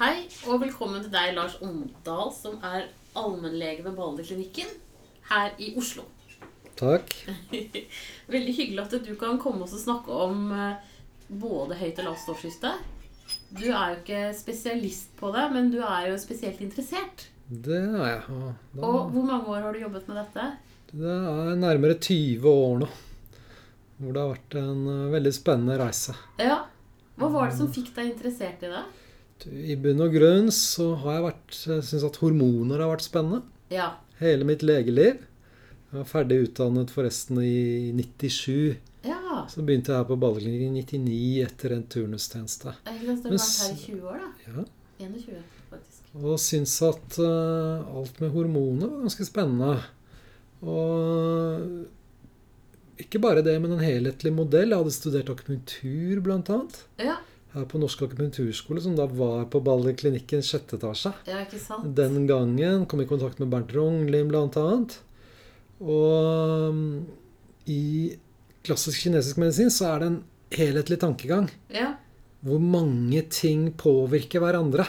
Hei, og velkommen til deg, Lars Omdal, som er allmennlege ved Balderklinikken her i Oslo. Takk. Veldig hyggelig at du kan komme oss og snakke om eh, både høyt og lavt stoffskifte. Du er jo ikke spesialist på det, men du er jo spesielt interessert. Det er jeg. Ja, da, Og hvor mange år har du jobbet med dette? det er nærmere 20 år nå. Hvor det har vært en eh, veldig spennende reise. Ja. Hva var det som fikk deg interessert i det? I bunn og grunn så har jeg vært syns at hormoner har vært spennende. Ja. Hele mitt legeliv. Jeg var ferdig utdannet forresten i 97. Ja. Så begynte jeg her på badeklinikken i 99 etter en turnustjeneste. Jeg har vært her i 20 år, da. Ja. 21, faktisk. Og syns at uh, alt med hormoner var ganske spennende. Og ikke bare det, men en helhetlig modell. Jeg hadde studert akupunktur, blant annet. Ja. Her på Norsk akupunkturskole, som da var på Balleklinikken sjette etasje. ja, ikke sant? Den gangen kom i kontakt med Bernt Rognlien, blant annet. Og um, i klassisk kinesisk medisin så er det en helhetlig tankegang Ja. hvor mange ting påvirker hverandre.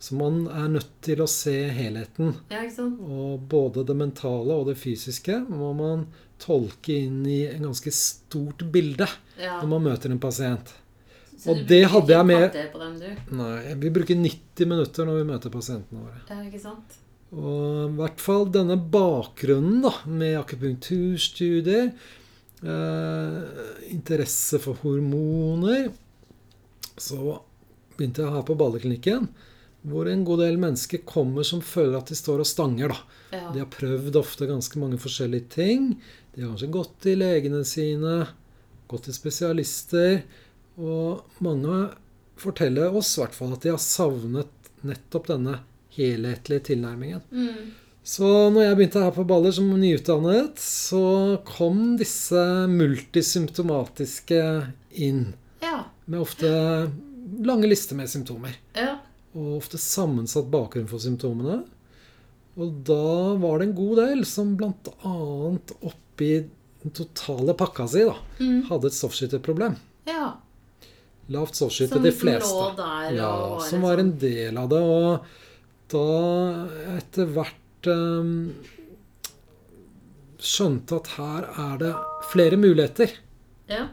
Så man er nødt til å se helheten. ja, ikke sant? Og både det mentale og det fysiske må man tolke inn i en ganske stort bilde Ja. når man møter en pasient. Så og du det hadde jeg med- på dem, du? Nei, vi bruker 90 minutter når vi møter pasientene våre. Ja, ikke sant? Og i hvert fall denne bakgrunnen da, med akupunkturstudier, eh, interesse for hormoner Så begynte jeg her på Balleklinikken, hvor en god del mennesker kommer som føler at de står og stanger. da. Ja. De har prøvd ofte ganske mange forskjellige ting. De har kanskje gått til legene sine, gått til spesialister. Og mange forteller oss i hvert fall at de har savnet nettopp denne helhetlige tilnærmingen. Mm. Så når jeg begynte her på Baller som nyutdannet, så kom disse multisymptomatiske inn. Ja. Med ofte lange lister med symptomer Ja. og ofte sammensatt bakgrunn for symptomene. Og da var det en god del som bl.a. oppi den totale pakka si da, Mm. hadde et stoffskifteproblem. ja. Lavt Som de fleste. lå der Ja, og var som var en sånn- del av det. Og da etter hvert um, skjønte at her er det flere muligheter Ja.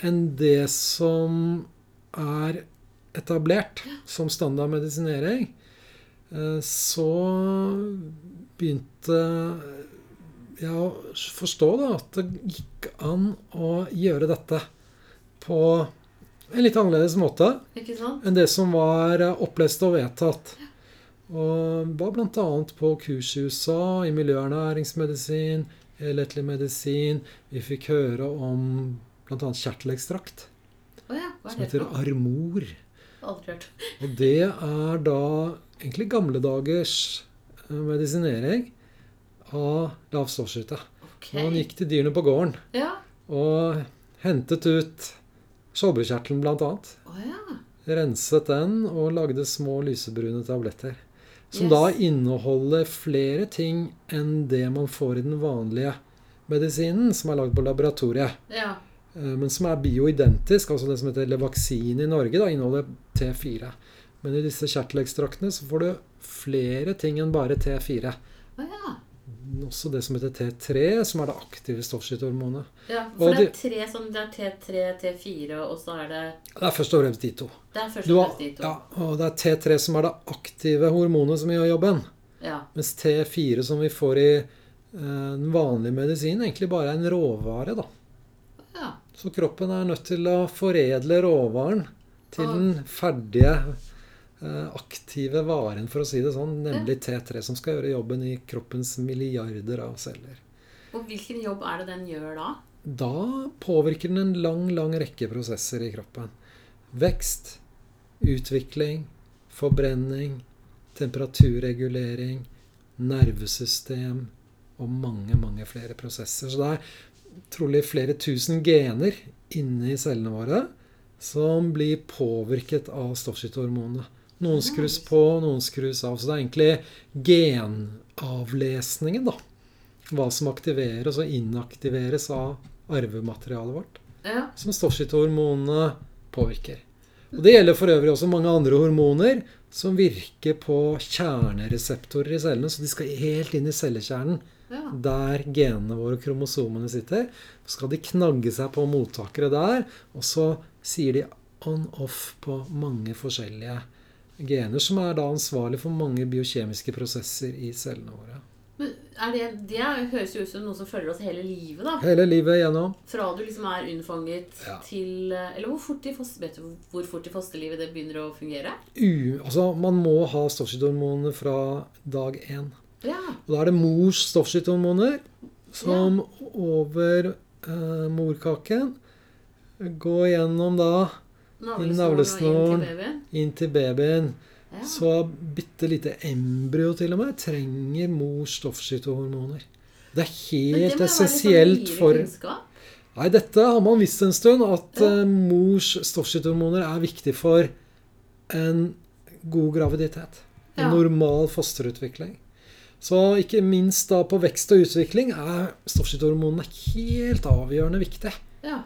enn det som er etablert som standard medisinering, eh, så begynte jeg å forstå da at det gikk an å gjøre dette på en litt annerledes måte enn det som var eh, opplest og vedtatt. Og var bl.a. på kurs i USA i miljøernæringsmedisin, helhetlig medisin. Vi fikk høre om bl.a. kjertelekstrakt, oh ja. Som er heter armor. Aldri hørt. Og det er da egentlig gamle dagers eh, medisinering av lav stoffskifte. Okay. Man gikk til dyrene på gården Ja. og hentet ut skjoldbruskkjertelen bl.a. Oh, ja. renset den og lagde små lysebrune tabletter. Som Yes. da inneholder flere ting enn det man får i den vanlige medisinen, som er lagd på laboratoriet. Ja. Eh, Men som er bioidentisk, altså det som heter Levaxin i Norge, da, inneholder T4. Men i disse kjertelekstraktene så får du flere ting enn bare T4. Oh, ja. Også det som heter T3, som er det aktive stoffskifthormonet. ja. For Og det er tre sånn Det er T3, T4, og så er det Det er først og fremst de to. Det er først og fremst de to. ja, og det er T3 som er det aktive hormonet som gjør jobben. Ja. Mens T4 som vi får i eh, den vanlige medisinen, egentlig bare er en råvare. da. ja. Så kroppen er nødt til å foredle råvaren til den ferdige, aktive varen, for å si det sånn, nemlig T3, som skal gjøre jobben i kroppens milliarder av celler. Og hvilken jobb er det den gjør da? Da påvirker den en lang, lang rekke prosesser i kroppen. Vekst, utvikling, forbrenning, temperaturregulering, nervesystem og mange, mange flere prosesser. Så det er trolig flere tusen gener inni cellene våre som blir påvirket av stoffskiftehormonene. Noen skrus på, noen skrus av. Så det er egentlig genavlesningen, da. Hva som aktiveres og inaktiveres av arvematerialet vårt, Ja. som hormonene påvirker. Og Det gjelder for øvrig også mange andre hormoner, som virker på kjernereseptorer i cellene. Så de skal helt inn i cellekjernen, Ja. der genene våre og kromosomene sitter. Så skal de knagge seg på mottakere der, og så sier de on-off på mange forskjellige gener, som er da ansvarlig for mange biokjemiske prosesser i cellene våre. Men det, det høres jo ut som noe som følger oss hele livet, da. Hele livet igjennom. Fra du liksom er unnfanget Ja. til Eller hvor fort, i foster, vet du hvor fort i fosterlivet det begynner å fungere? U, altså, man må ha stoffskifthormoner fra dag én. Ja. Og da er det mors stoffskifthormoner som over eh, morkaken går gjennom da Navlesnoren inn til babyen. Ja. Så bitte lite embryo til og med trenger mors stoffskifthormoner. Det er det helt sånn essensielt nyere for kunnskap. Nei, dette har man visst en stund, at Ja. eh, mors stoffskifthormoner er viktig for en god graviditet. En Ja. normal fosterutvikling. Så ikke minst da på vekst og utvikling er stoffskifthormonene helt avgjørende viktig. Ja.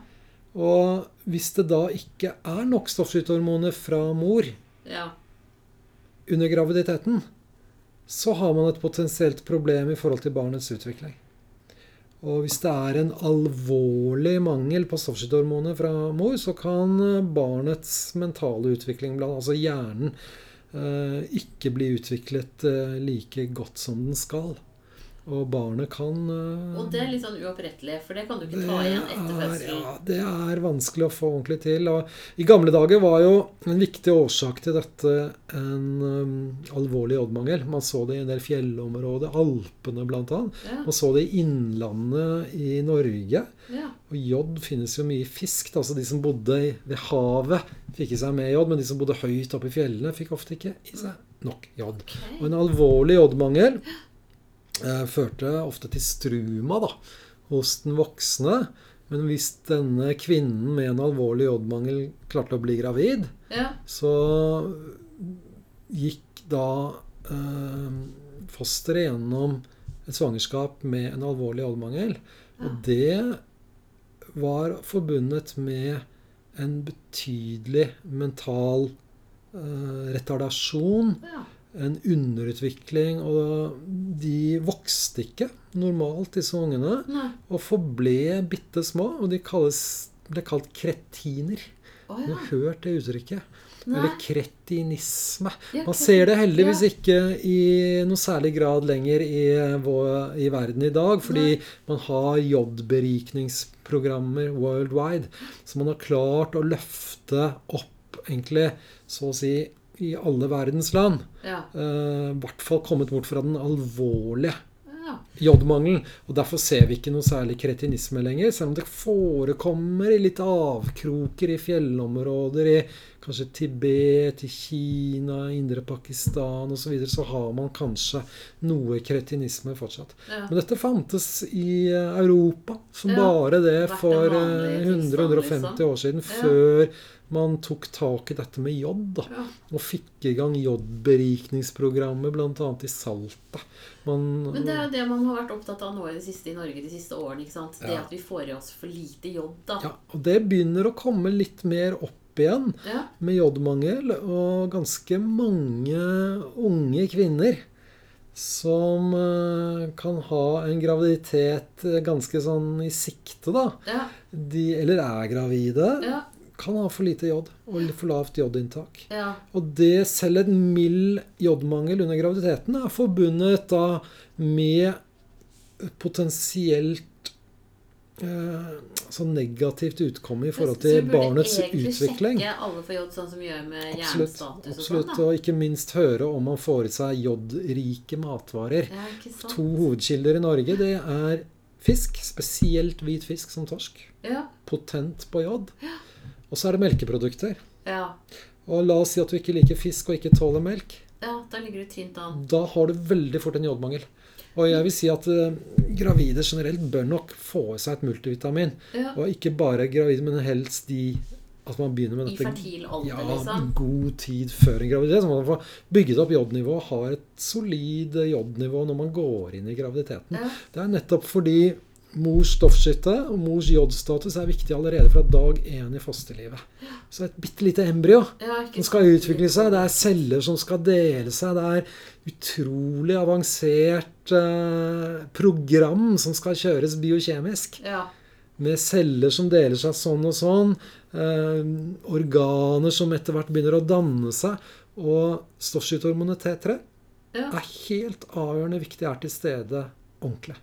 Og hvis det da ikke er nok stoffskifthormoner fra mor ja. under graviditeten, så har man et potensielt problem i forhold til barnets utvikling. Og hvis det er en alvorlig mangel på stoffskifthormoner fra mor, så kan eh, barnets mentale utvikling, altså hjernen, eh, ikke bli utviklet eh, like godt som den skal. Og barnet kan eh, Og det er litt sånn uopprettelig, for det kan du ikke ta igjen etter fødselen. ja, det er vanskelig å få ordentlig til. Og I gamle dager var jo en viktig årsak til dette en um, alvorlig jodmangel. Man så det i en del fjellområder, Alpene bl.a. Ja. Man så det i innlandet i Norge. Ja. Og jod finnes jo mye i fisk. altså De som bodde ved havet, fikk i seg med jod. Men de som bodde høyt oppe i fjellene, fikk ofte ikke i seg nok jod. Og en alvorlig jodmangel førte ofte til struma da, hos den voksne. Men hvis denne kvinnen med en alvorlig jodmangel klarte å bli gravid, Ja. så gikk da eh, fosteret gjennom et svangerskap med en alvorlig jodmangel. Og det var forbundet med en betydelig mental eh, retardasjon ja. En underutvikling, og de vokste ikke normalt, disse ungene, Nei. og forble bitte små, og de kalles, ble kalt kretiner. Å Du har hørt det uttrykket? Nei. Eller kretinisme. Ja, Man ser det heldigvis ja. ikke i noe særlig grad lenger i, vår, i verden i dag, fordi Nei. man har jodberikningsprogrammer worldwide. Så man har klart å løfte opp, egentlig, så å si, i alle verdens land. Ja. Uh, I hvert fall kommet bort fra den alvorlige ja. jodmangelen. Og derfor ser vi ikke noe særlig kretinisme lenger, selv om det forekommer i litt avkroker i fjellområder, i kanskje Tibet, i Kina, indre Pakistan osv., så, videre, så har man kanskje noe kretinisme fortsatt. ja. Men dette fantes i eh, Europa som bare det for vanlig eh, tilstand, 100-150 liksom. år siden, før man tok tak i dette med jod. da ja. og fikk i gang jodberikningsprogrammet bl.a. i Salta. Man, Men det er jo det man har vært opptatt av nå i det siste i Norge de siste årene. ikke sant? Det Ja. at vi får i oss for lite jod. da. ja, og det begynner å komme litt mer opp igjen Ja. med jodmangel. Og ganske mange unge kvinner som eh, kan ha en graviditet eh, ganske sånn i sikte, da. Ja. De, eller er gravide. Ja. Kan ha for lite jod og for lavt jodinntak. ja. Og det, selv en mild jodmangel under graviditeten er forbundet da med potensielt eh, sånn negativt utkomme i forhold til barnets utvikling. Så du burde egentlig sjekke alle for jod, sånn som vi gjør med Absolutt. jernstatus og absolutt, sånn. Og ikke minst høre om man får i seg jodrike matvarer. Ja? To hovedkilder i Norge det er fisk, spesielt hvit fisk som torsk. Ja. Potent på jod. Og så er det melkeprodukter. Ja. Og la oss si at du ikke liker fisk og ikke tåler melk. ja, da ligger du tynt an. Da har du veldig fort en jodmangel. Og jeg vil si at uh, gravide generelt bør nok få i seg et multivitamin. Ja. Og ikke bare gravide, men helst de at man begynner med I fertil alder, ja, liksom. god tid før en graviditet. Så man får bygget opp jodnivået, har et solid jodnivå når man går inn i graviditeten. Ja. Det er nettopp fordi mors stoffskifte og mors jodstatus er viktig allerede fra dag én i fosterlivet. Så et bitte lite embryo Ja, som skal utvikle seg. Det er celler som skal dele seg. Det er utrolig avansert eh, program som skal kjøres biokjemisk. Ja. Med celler som deler seg sånn og sånn. Eh, organer som etter hvert begynner å danne seg. Og stoffskifthormonet T3 ja. er helt avgjørende viktig er til stede ordentlig.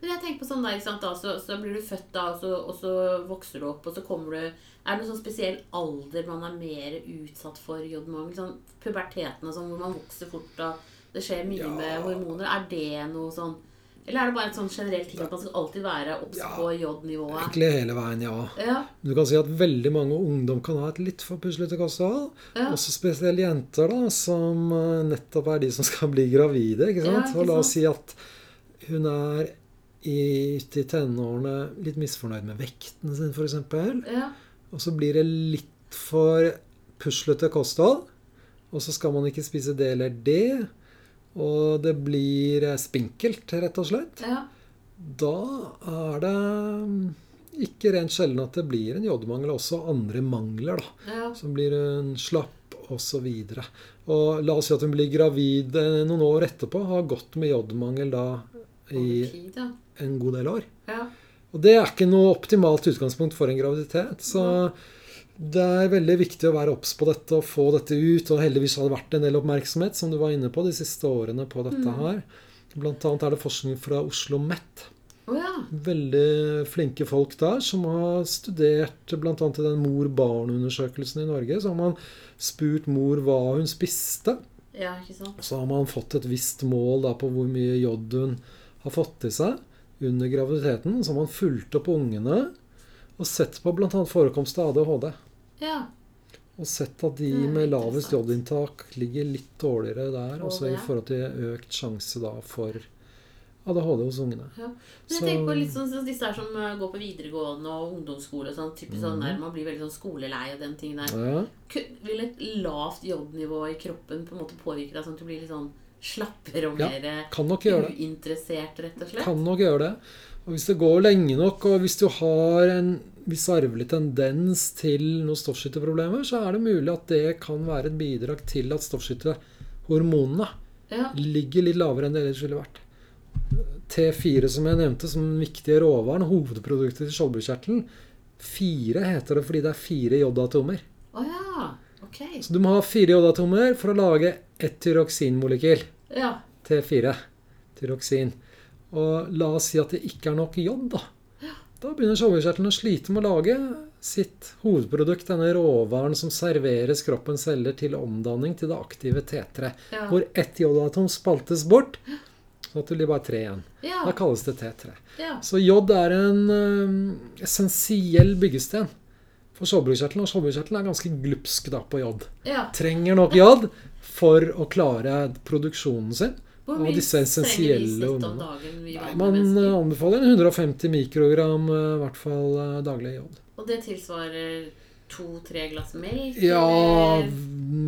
Men jeg tenker på sånn der, ikke sant, da, så, så blir du født da, og så, og så vokser du opp, og så kommer du Er det noen sånn spesiell alder man er mer utsatt for jodmangel? Sånn puberteten og sånn, hvor man vokser fort, og det skjer mye Ja. med hormoner. Er det noe sånn Eller er det bare en sånn generell ting at man skal alltid være obs Ja. på jodnivået? Egentlig hele veien, ja. Ja. Du kan si at veldig mange ungdom kan ha et litt for puslete kosthold. Ja. Også spesielt jenter, da, som eh, nettopp er de som skal bli gravide. ikke Ja, sant? ikke Og la oss si at hun er i, til tenårene litt misfornøyd med vekten sin, f.eks. ja. Og så blir det litt for puslete kosthold. Og så skal man ikke spise det eller det. Og det blir eh, spinkelt, rett og slett. ja. Da er det mm, ikke rent sjelden at det blir en jodmangel, også andre mangler. da. ja. Som blir hun slapp osv. Og, og la oss si at hun blir gravid eh, noen år etterpå, har gått med jodmangel da i Over tid, ja. En god del år. ja. Og det er ikke noe optimalt utgangspunkt for en graviditet. Så det er veldig viktig å være obs på dette og få dette ut. Og heldigvis har det vært en del oppmerksomhet, som du var inne på, de siste årene på dette her. Blant annet er det forskning fra Oslo OsloMet. Å ja. Veldig flinke folk der som har studert bl.a. i den mor-barn-undersøkelsen i Norge. Så har man spurt mor hva hun spiste. Ja, ikke sant. Så har man fått et visst mål da, på hvor mye jod hun har fått i seg under graviditeten. Så har man fulgt opp ungene og sett på bl.a. forekomst av ADHD. Ja. Og sett at de er med lavest jodinntak ligger litt dårligere der. Også i forhold til økt sjanse da for ADHD hos ungene. Men jeg Så- tenker på litt sånn så disse her som eh, går på videregående og ungdomsskole. Sånn, typisk sånn Mhm. der, Man blir veldig sånn skolelei og den tingen der. Ja. Vil et lavt jodnivå i kroppen på en måte påvirke deg sånn at du blir litt sånn slappere og Ja, mer gjøre det. uinteressert, rett og slett? Kan nok gjøre det. Og hvis det går lenge nok, og hvis du har en viss arvelig tendens til noen stoffskifteproblemer, så er det mulig at det kan være et bidrag til at stoffskiftehormonene Ja. ligger litt lavere enn det ellers ville vært. T4, som jeg nevnte, som den viktige råvaren, hovedproduktet til skjoldbruskkjertelen. Fire heter det fordi det er fire jodatomer. Å ja. Ok. Så du må ha fire jodatomer for å lage ett tyroksinmolekyl. Ja. T4. Tyroksin. Og la oss si at det ikke er nok jod, da. Da begynner skjoldbruskkjertelen å slite med å lage sitt hovedprodukt, denne råvaren som serveres kroppens celler til omdanning til det aktive T3. Ja. Hvor ett jodatom spaltes bort, sånn at det blir bare tre igjen. Ja. Da kalles det T3. ja. Så jod er en ø, essensiell byggesten for skjoldbruskkjertelen. Og skjoldbruskkjertelen er ganske glupsk da på jod. ja. Trenger nok jod for å klare produksjonen sin. Hvor mye trenger vi snitt om dagen, vi Nei, man mennesker? anbefaler 150 mikrogram i hvert fall daglig jod. Og det tilsvarer to-tre glass melk? Ja, eller?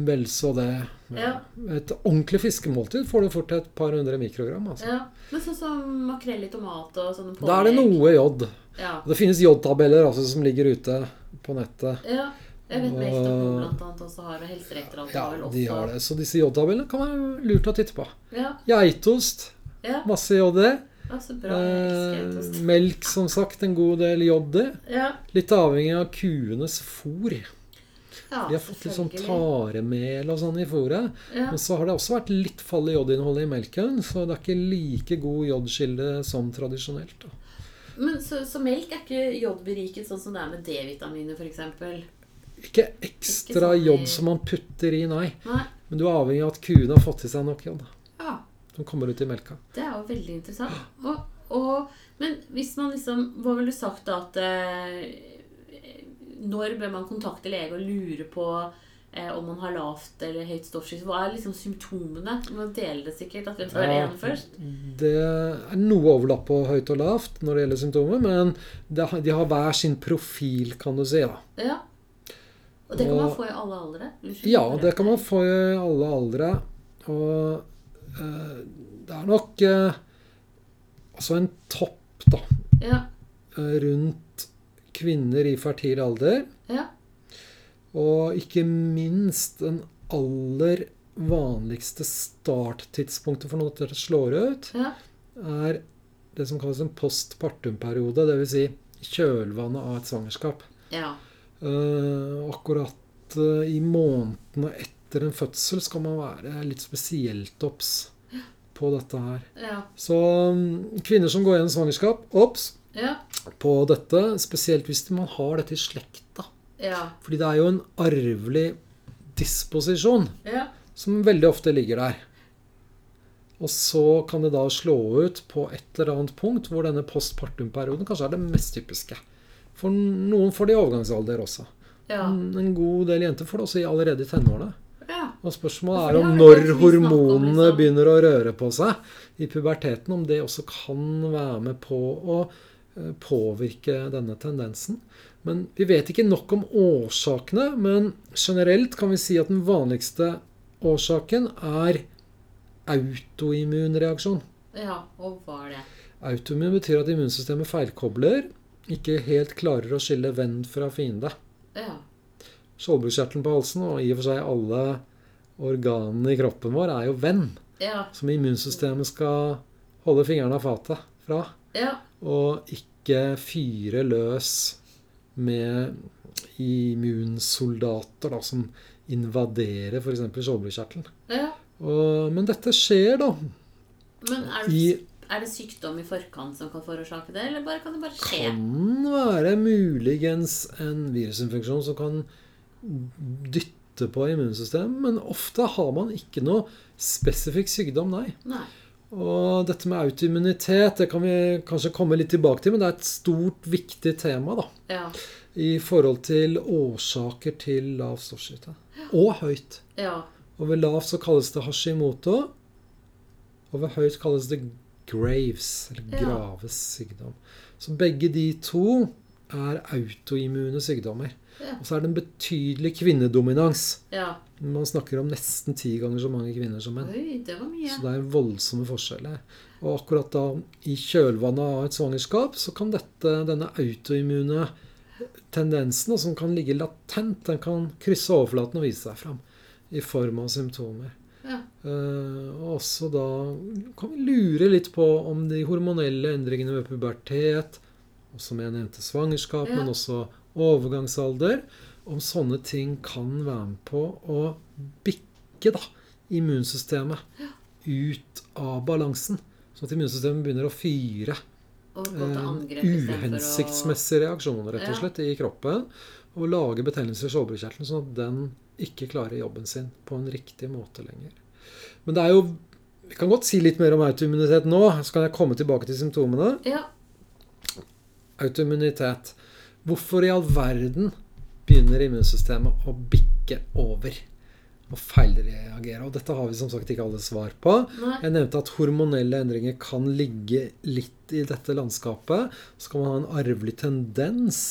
vel så det. Ja. Et ordentlig fiskemåltid får du fort et par hundre mikrogram. Altså. ja. Men sånn som makrell i tomat og sånne pålegg? Da er det noe jod. Ja. Det finnes jodtabeller altså, som ligger ute på nettet. ja. Jeg vet Og- blant annet også har, og helserektoratet. Ja, de har det. Så disse jodtabellene kan være lurt å titte på. Ja, Geitost, ja. masse JD. ja Eh, melk, som sagt, en god del JD. Ja, Litt avhengig av kuenes fôr. ja De har fått litt sånn taremel og sånn i fôret. Ja. Men så har det også vært litt fall i jodinnholdet i melken, så det er ikke like god jodkilde som tradisjonelt. Da. Men så, så melk er ikke jodberiket sånn som det er med D-vitaminer f.eks.? Ikke Ikke ekstra sånn jod som man putter i, nei. Nei. Men du er avhengig av at kuene har fått i seg nok jod. Ja, Som kommer ut i melka. det er jo veldig interessant. Og, og, men hvis man liksom Hva ville du sagt da at eh, Når bør man kontakte lege og lure på om man har lavt eller høyt stoffskifte? Hva er liksom symptomene? Du må dele det sikkert. At vi tar det Ja. ene først. Det er noe overlapp på høyt og lavt når det gjelder symptomer, men det, de har hver sin profil, kan du si. da. Ja. Og det kan man få i alle aldre? Ja, det kan man få i alle aldre. Og eh, det er nok eh, altså en topp, da. Ja. eh, rundt kvinner i fertil alder. Ja. Og ikke minst den aller vanligste starttidspunktet for når dette slår ut, Ja. er det som kalles en postpartumperiode. Dvs. Si kjølvannet av et svangerskap. Ja. Uh, akkurat uh, i månedene etter en fødsel skal man være litt spesielt obs på dette her. Ja. Så um, kvinner som går gjennom svangerskap, obs Ja. på dette. Spesielt hvis man har dette i slekta. Ja. Fordi det er jo en arvelig disposisjon Ja. som veldig ofte ligger der. Og så kan det da slå ut på et eller annet punkt hvor denne postpartum-perioden kanskje er det mest typiske. For noen får det i overgangsalder også. Ja. En god del jenter får det også i- allerede i tenårene. ja. Og spørsmålet er om når vi kanskje snakket om, hormonene liksom. begynner å røre på seg i puberteten, om det også kan være med på å eh, påvirke denne tendensen. Men vi vet ikke nok om årsakene, men generelt kan vi si at den vanligste årsaken er autoimmunreaksjon. ja. Og hva er det? Autoimmun betyr at immunsystemet feilkobler, ikke helt klarer å skille venn fra fiende. Ja. Skjoldbruskkjertelen på halsen og i og for seg alle organene i kroppen vår er jo venn, Ja. som immunsystemet skal holde fingrene av fatet fra. Ja. Og ikke fyre løs med immunsoldater da, som invaderer f.eks. skjoldbruskkjertelen. ja. Men dette skjer, da. Men er I det, er det sykdom i forkant som kan forårsake det, eller bare, kan det bare skje? kan være muligens en virusinfeksjon som kan dytte på immunsystemet, men ofte har man ikke noe spesifikk sykdom, nei. Nei. Og dette med autoimmunitet det kan vi kanskje komme litt tilbake til, men det er et stort, viktig tema da, Ja. i forhold til årsaker til lav stoffskifte. Og høyt. Ja. Og ved lavt så kalles det hashimoto, og ved høyt kalles det Graves, eller. Graves sykdom. Så begge de to er autoimmune sykdommer. Ja. Og så er det en betydelig kvinnedominans. ja. Man snakker om nesten ti ganger så mange kvinner som menn. Oi, det var mye. Så det er voldsomme forskjeller. Og akkurat da, i kjølvannet av et svangerskap, så kan dette, denne autoimmune tendensen, som kan ligge latent, den kan krysse overflaten og vise seg fram i form av symptomer. Ja. Uh, og også da kan vi lure litt på om de hormonelle endringene ved pubertet, også som jeg nevnte svangerskap, Ja. men også overgangsalder, om sånne ting kan være med på å bikke da, immunsystemet ut av balansen. Sånn at immunsystemet begynner å fyre eh, angrep uhensiktsmessige reaksjoner rett og Ja. slett i kroppen. Og lage betennelser i skjoldbruskkjertelen, sånn at den ikke klarer jobben sin på en riktig måte lenger. Men det er jo Vi kan godt si litt mer om autoimmunitet nå, så kan jeg komme tilbake til symptomene. Ja. Autoimmunitet. Hvorfor i all verden begynner immunsystemet å bikke over og feilreagere? Og dette har vi som sagt ikke alle svar på. Nei. Jeg nevnte at hormonelle endringer kan ligge litt i dette landskapet. Så kan man ha en arvelig tendens.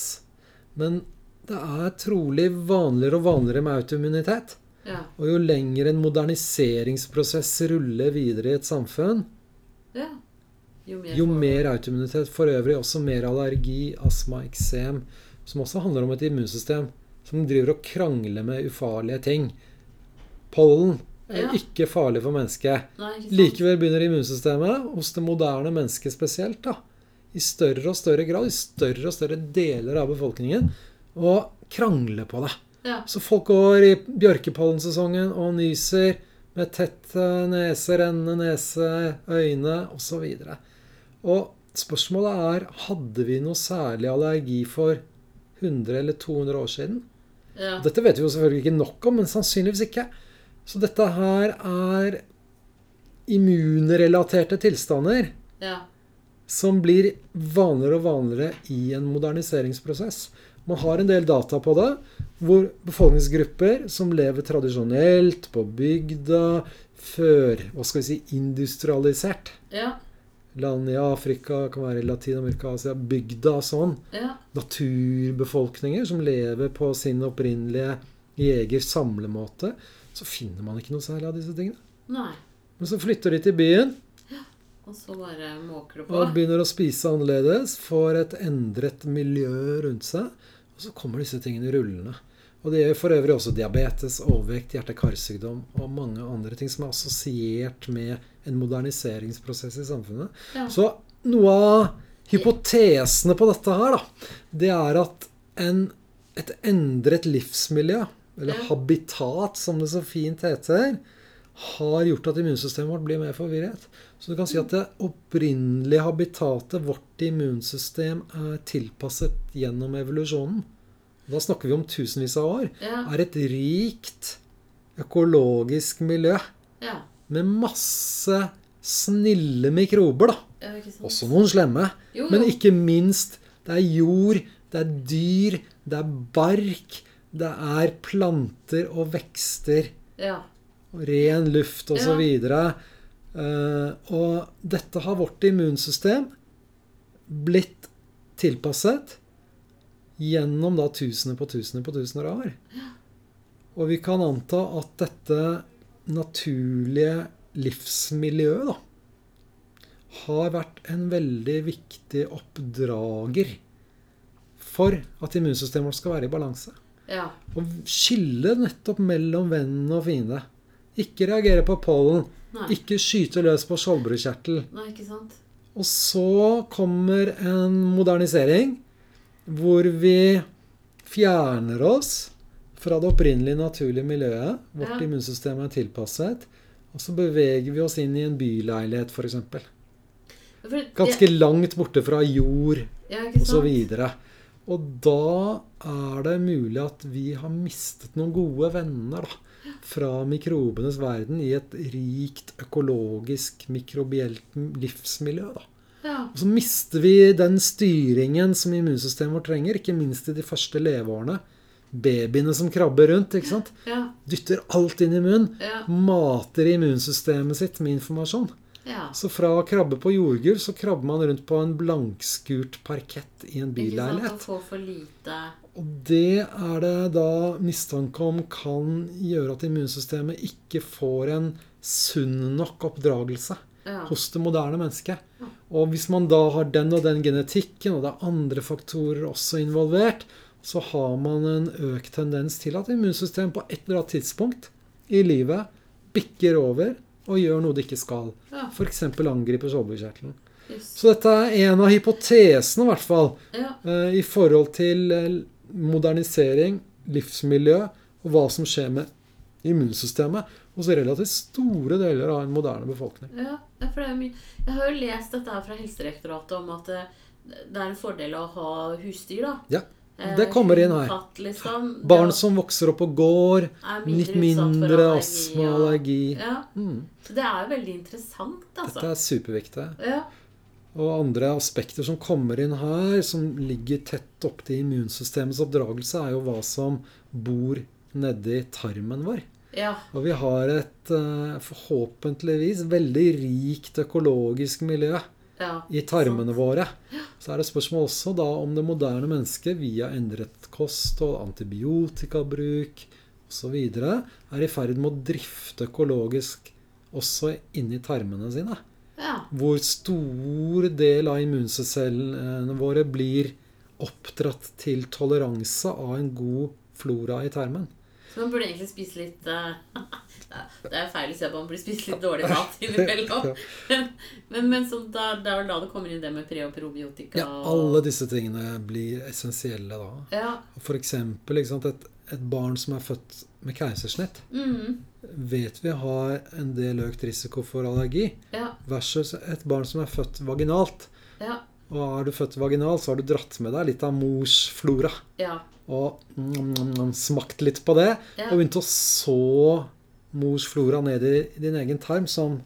Men det er trolig vanligere og vanligere med autoimmunitet. Ja. Og jo lenger en moderniseringsprosess ruller videre i et samfunn, ja. Jo mer, jo mer autoimmunitet. For øvrig også mer allergi, astma, eksem, som også handler om et immunsystem som driver og krangler med ufarlige ting. Pollen er Ja. ikke farlig for mennesket. Nei. Likevel begynner immunsystemet, hos det moderne mennesket spesielt, da, i større og større grad, i større og større deler av befolkningen, å krangle på det. Ja. Så folk går i bjørkepollensesongen og nyser med tett eh, nese, rennende nese, øyne osv. Og spørsmålet er hadde vi noe særlig allergi for 100 eller 200 år siden? Ja. Dette vet vi jo selvfølgelig ikke nok om, men sannsynligvis ikke. Så dette her er immunrelaterte tilstander ja. som blir vanligere og vanligere i en moderniseringsprosess. Man har en del data på det, hvor befolkningsgrupper som lever tradisjonelt på bygda, før hva skal vi si, industrialisert Ja. Land i Afrika, kan være i Latin-Amerika, Asia, bygda og sånn. Ja. Naturbefolkninger som lever på sin opprinnelige jeger-samlemåte. Så finner man ikke noe særlig av disse tingene. Nei. Men så flytter de til byen, Og så bare måker det på. Og begynner å spise annerledes, får et endret miljø rundt seg. Og så kommer disse tingene rullende. Og det gjør for øvrig også diabetes, overvekt, hjerte-karsykdom og mange andre ting som er assosiert med en moderniseringsprosess i samfunnet. Ja. Så noe av hypotesene på dette her, da, det er at en, et endret livsmiljø, eller Ja. habitat som det så fint heter, har gjort at immunsystemet vårt blir mer forvirret. Så du kan si at det opprinnelige habitatet, vårt immunsystem, er tilpasset gjennom evolusjonen. Da snakker vi om tusenvis av år. Ja. Er et rikt økologisk miljø ja. med masse snille mikrober, da. ja? Også noen slemme. Jo, Men ikke minst, det er jord, det er dyr, det er bark, det er planter og vekster, Ja. og ren luft osv. Ja. Og, så uh, og dette har vårt immunsystem blitt tilpasset gjennom da tusener på tusener på tusener av år. Og vi kan anta at dette naturlige livsmiljøet da, har vært en veldig viktig oppdrager for at immunsystemet vårt skal være i balanse. ja. Og skille nettopp mellom venn og fiende. Ikke reagere på pollen. Nei. Ikke skyte løs på skjoldbruskkjertel. Og så kommer en modernisering hvor vi fjerner oss fra det opprinnelige naturlige miljøet. Vårt Ja. immunsystem er tilpasset. Og så beveger vi oss inn i en byleilighet, f.eks. Ganske langt borte fra jord ja, osv. og. Og da er det mulig at vi har mistet noen gode venner da, fra mikrobenes verden i et rikt økologisk mikrobielt livsmiljø. Da. Ja. Og så mister vi den styringen som immunsystemet vårt trenger, ikke minst i de første leveårene. Babyene som krabber rundt. ikke sant? Ja. Dytter alt inn i munnen. Ja. Mater immunsystemet sitt med informasjon. ja. Så fra å krabbe på jordgulv, så krabber man rundt på en blankskurt parkett i en Ikke sant? og får for lite Og det er det da mistanke om kan gjøre at immunsystemet ikke får en sunn nok oppdragelse Ja. hos det moderne mennesket. Og hvis man da har den og den genetikken, og det er andre faktorer også involvert, så har man en økt tendens til at immunsystemet på et eller annet tidspunkt i livet bikker over og gjør noe det ikke skal. Ja. F.eks. angriper. Just. Så dette er en av hypotesene, i hvert fall, Ja. eh, i forhold til eh, modernisering, livsmiljø og hva som skjer med immunsystemet hos relativt store deler av en moderne befolkning. Ja, for. Jeg har jo lest dette her fra Helsedirektoratet om at det, det er en fordel å ha husdyr, da. Ja, Eh, det kommer inn her. Katt, liksom. Barn som vokser opp på gård, er litt mindre astma og og- allergi. Ja, Mm, så det er jo veldig interessant, altså. dette er superviktig. Ja, Og andre aspekter som kommer inn her, som ligger tett opp til immunsystemets oppdragelse, er jo hva som bor nedi tarmen vår. Ja, Og vi har et eh, forhåpentligvis veldig rikt økologisk miljø ja. i tarmene våre. Så er det spørsmål også da om det moderne mennesket via endret kost og antibiotikabruk osv. er i ferd med å drifte økologisk også inni tarmene sine. Ja, Hvor stor del av immuncellene våre blir oppdratt til toleranse av en god flora i tarmen. Så man burde egentlig spise litt uh, Det er feil å si at man burde spise litt dårlig mat innimellom. Men, men så da, det er vel da det kommer inn det med pre- og probiotika. Ja, alle disse tingene blir essensielle da. Ja. For eksempel sant, et, et barn som er født med keisersnitt, Mm, vet vi har en del økt risiko for allergi, ja. versus et barn som er født vaginalt. Ja. Og er du født vaginalt, så har du dratt med deg litt av mors flora. Ja. Og mm, smakt litt på det, Ja. og begynte å så mors flora ned i din egen tarm som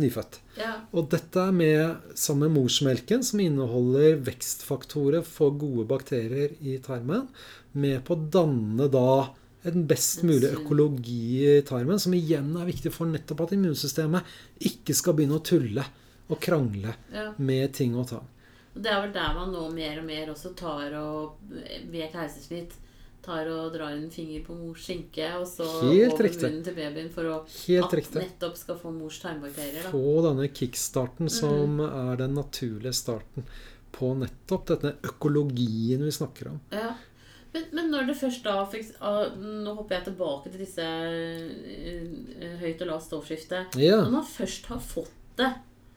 nyfødt. ja. Og dette er med sammen med morsmelken, som inneholder vekstfaktorer for gode bakterier i tarmen, med på å danne da en best mulig økologi i tarmen, som igjen er viktig for nettopp at immunsystemet ikke skal begynne å tulle og krangle ja. med ting og tang. Og Det er vel der man nå mer og mer også tar og ved keisersnitt tar og drar en finger på mors skinke, og så Helt over riktig. munnen til babyen for å Helt at riktig. nettopp skal få mors tarmbakterier. Da. Få denne kickstarten som Mm. er den naturlige starten på nettopp denne økologien vi snakker om. Ja. Men, men når det først da fikk, ah, Nå hopper jeg tilbake til disse eh, høyt og lavt stålskiftet. Ja. Når man først har fått det,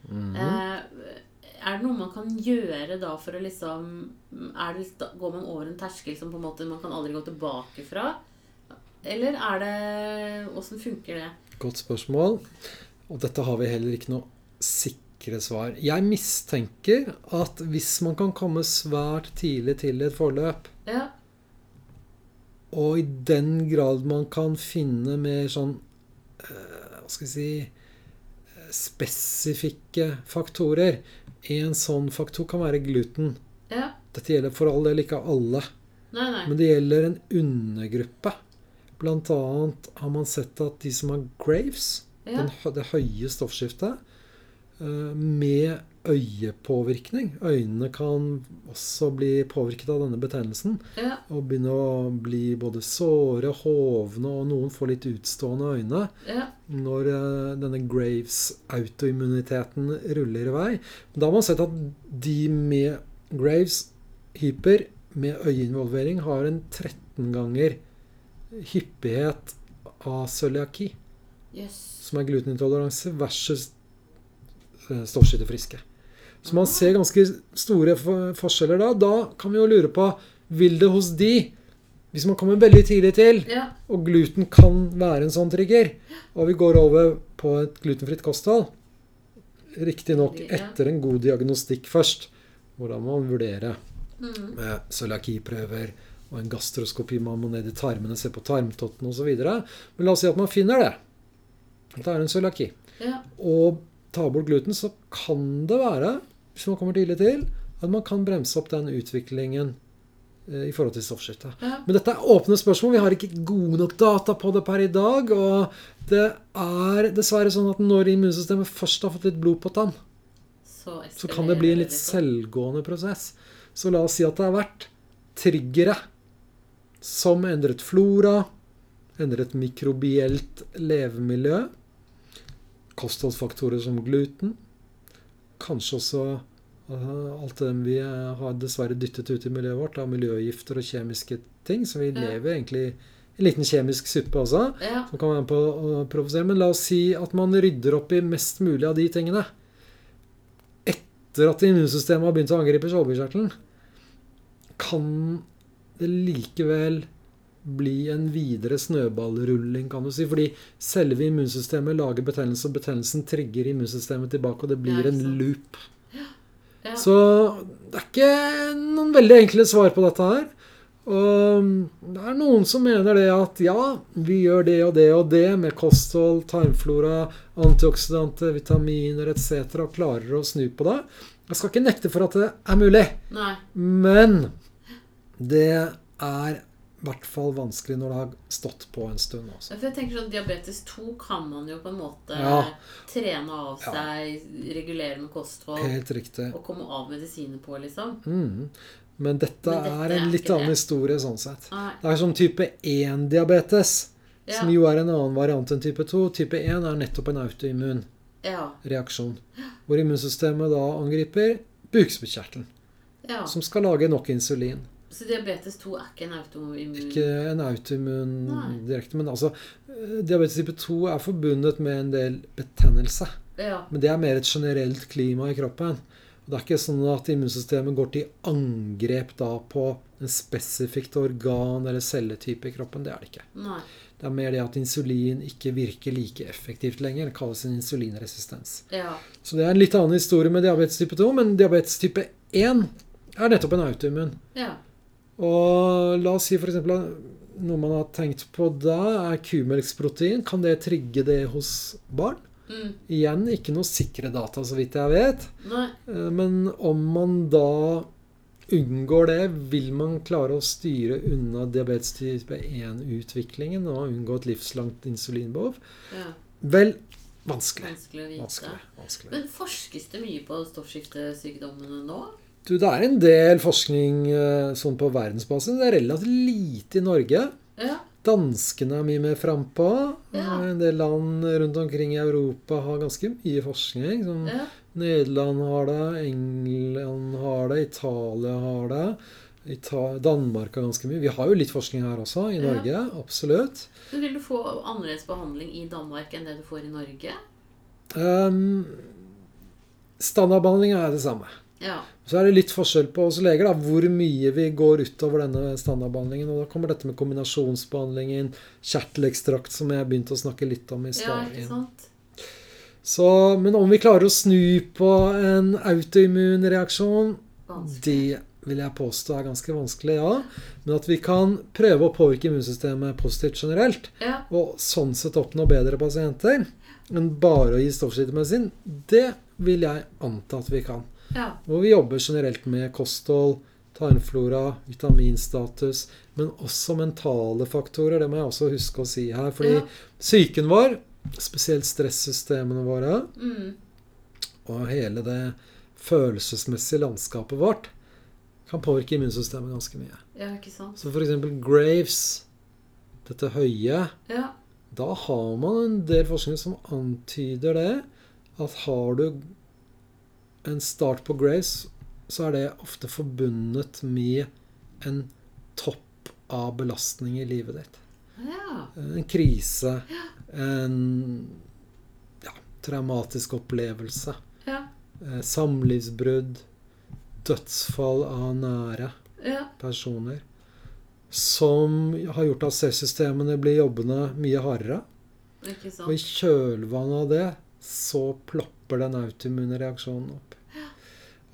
Mhm. eh, er det noe man kan gjøre da for å liksom er det, Går man over en terskel som på en måte man kan aldri gå tilbake fra? Eller er det Åssen funker det? Godt spørsmål. Og dette har vi heller ikke noe sikre svar. Jeg mistenker at hvis man kan komme svært tidlig til et forløp, Ja. og i den grad man kan finne mer sånn eh, Hva skal vi si eh, Spesifikke faktorer. En sånn faktor kan være gluten. ja. Dette gjelder for all del ikke alle. Nei, nei. Men det gjelder en undergruppe. Blant annet har man sett at de som har Graves, Ja. den, det høye stoffskiftet, eh, med øyepåvirkning Øynene kan også bli påvirket av denne betennelsen Ja. og begynne å bli både såre, hovne, og noen får litt utstående øyne Ja. når eh, denne Graves-autoimmuniteten ruller i vei. Da har man sett at de med Graves hyper med øyeinvolvering har en 13 ganger hyppighet av cøliaki, yes. som er glutenintoleranse, versus eh, stoffskiftefriske. Så man ser ganske store forskjeller da. Da kan vi jo lure på vil det hos de, hvis man kommer veldig tidlig til, Ja. og gluten kan være en sånn trigger, og vi går over på et glutenfritt kosthold Riktignok etter en god diagnostikk først, hvordan man vurdere Mm. med cøliakiprøver og en gastroskopi. Man må ned i tarmene, se på tarmtotten osv. Men la oss si at man finner det. At det er en cøliaki. Ja. Og tar bort gluten, så kan det være, hvis man kommer tidlig til, at man kan bremse opp den utviklingen eh, i forhold til stoffskiftet. Ja. Men dette er åpne spørsmål. Vi har ikke gode nok data på det per i dag. Og det er dessverre sånn at når immunsystemet først har fått litt blod på tann, Så, så kan det bli en litt selvgående prosess. Så la oss si at det har vært triggere som endret flora, endret mikrobielt levemiljø, kostholdsfaktorer som gluten, kanskje også uh, alt det vi eh, har dessverre dyttet ut i miljøet vårt av miljøgifter og kjemiske ting, så vi Ja. lever egentlig i en liten kjemisk suppe også Ja. som kan være med på å provosere. Men la oss si at man rydder opp i mest mulig av de tingene. Etter at immunsystemet har begynt å angripe skjoldbruskkjertelen, kan det likevel bli en videre snøballrulling, kan du si. Fordi selve immunsystemet lager betennelse, og betennelsen trigger immunsystemet tilbake, og det blir en loop. Ja. Så det er ikke noen veldig enkle svar på dette her. Og det er noen som mener det at ja, vi gjør det og det og det med kosthold, tarmflora, antioksidanter, vitaminer etc. og klarer å snu på det. Jeg skal ikke nekte for at det er mulig, Nei. men det er hvert fall vanskelig når det har stått på en stund. Også. For jeg tenker sånn, Diabetes 2 kan man jo på en måte Ja. trene av Ja. seg, regulere med kosthold Helt riktig. og komme av medisiner på, liksom. Mm. Men dette, Men dette er er en litt annen det. historie sånn sett. Nei. Det er sånn type 1-diabetes, Ja. som jo er en annen variant enn type 2. Type 1 er nettopp en autoimmun Ja. reaksjon, hvor immunsystemet da angriper bukspyttkjertelen, ja. som skal lage nok insulin. Så diabetes 2 er ikke en autoimmun Ikke en autoimmun direkte, men altså eh, Diabetes type 2 er forbundet med en del betennelse. Ja. Men det er mer et generelt klima i kroppen. Og Det er ikke sånn at immunsystemet går til angrep da på en spesifikt organ eller celletype i kroppen. Det er det ikke. Nei. Det er mer det at insulin ikke virker like effektivt lenger. Det kalles en insulinresistens. Ja. Så det er en litt annen historie med diabetes type 2, men diabetes type 1 er nettopp en autoimmun. Ja. Og la oss si f.eks. noe man har tenkt på da, er kumelksprotein. Kan det trigge det hos barn? Mm. Igjen ikke noe sikre data, så vidt jeg vet. Nei. Eh, Men om man da unngår det, vil man klare å styre unna diabetes type 1-utviklingen og unngå et livslangt insulinbehov? Ja. Vel, vanskelig. Vanskelig. Vanskelig. vanskelig. Men forskes det mye på stoffskiftesykdommene nå? Du, det er en del forskning eh, sånn på verdensbasis. Det er relativt lite i Norge. Ja. Danskene er mye mer frampå. Ja. En del land rundt omkring i Europa har ganske mye forskning. Som Ja. Nederland har det, England har det, Italia har det. Danmark har ganske mye. Vi har jo litt forskning her også, i Ja. Norge. Absolutt. Men vil du få annerledes behandling i Danmark enn det du får i Norge? Um, standardbehandling er det samme. Ja. Så er det litt forskjell på oss leger, da, hvor mye vi går utover denne standardbehandlingen. Og da kommer dette med kombinasjonsbehandlingen, kjertelekstrakt, som jeg begynte å snakke litt om i ja, stad. Ja. Så, men om vi klarer å snu på en autoimmun reaksjon, det vil jeg påstå er ganske vanskelig, ja. Men at vi kan prøve å påvirke immunsystemet positivt generelt, Ja. og sånn sett oppnå bedre pasienter, enn bare å gi stoffskiftemedisin, det vil jeg anta at vi kan. Ja. Hvor vi jobber generelt med kosthold, tarmflora, vitaminstatus, men også mentale faktorer. Det må jeg også huske å si her. Fordi Ja. psyken vår, spesielt stressystemene våre, Mm. og hele det følelsesmessige landskapet vårt, kan påvirke immunsystemet ganske mye. ja, ikke sant? Så f.eks. Graves, dette høye, Ja. da har man en del forskning som antyder det. At har du en start på Grace, så er det ofte forbundet med en topp av belastning i livet ditt. ja. En krise, en ja, traumatisk opplevelse, Ja. eh, samlivsbrudd, dødsfall av nære Ja. personer. Som har gjort at stresssystemene blir jobbende mye hardere. Og i kjølvannet av det så plopper den autoimmune reaksjonen opp.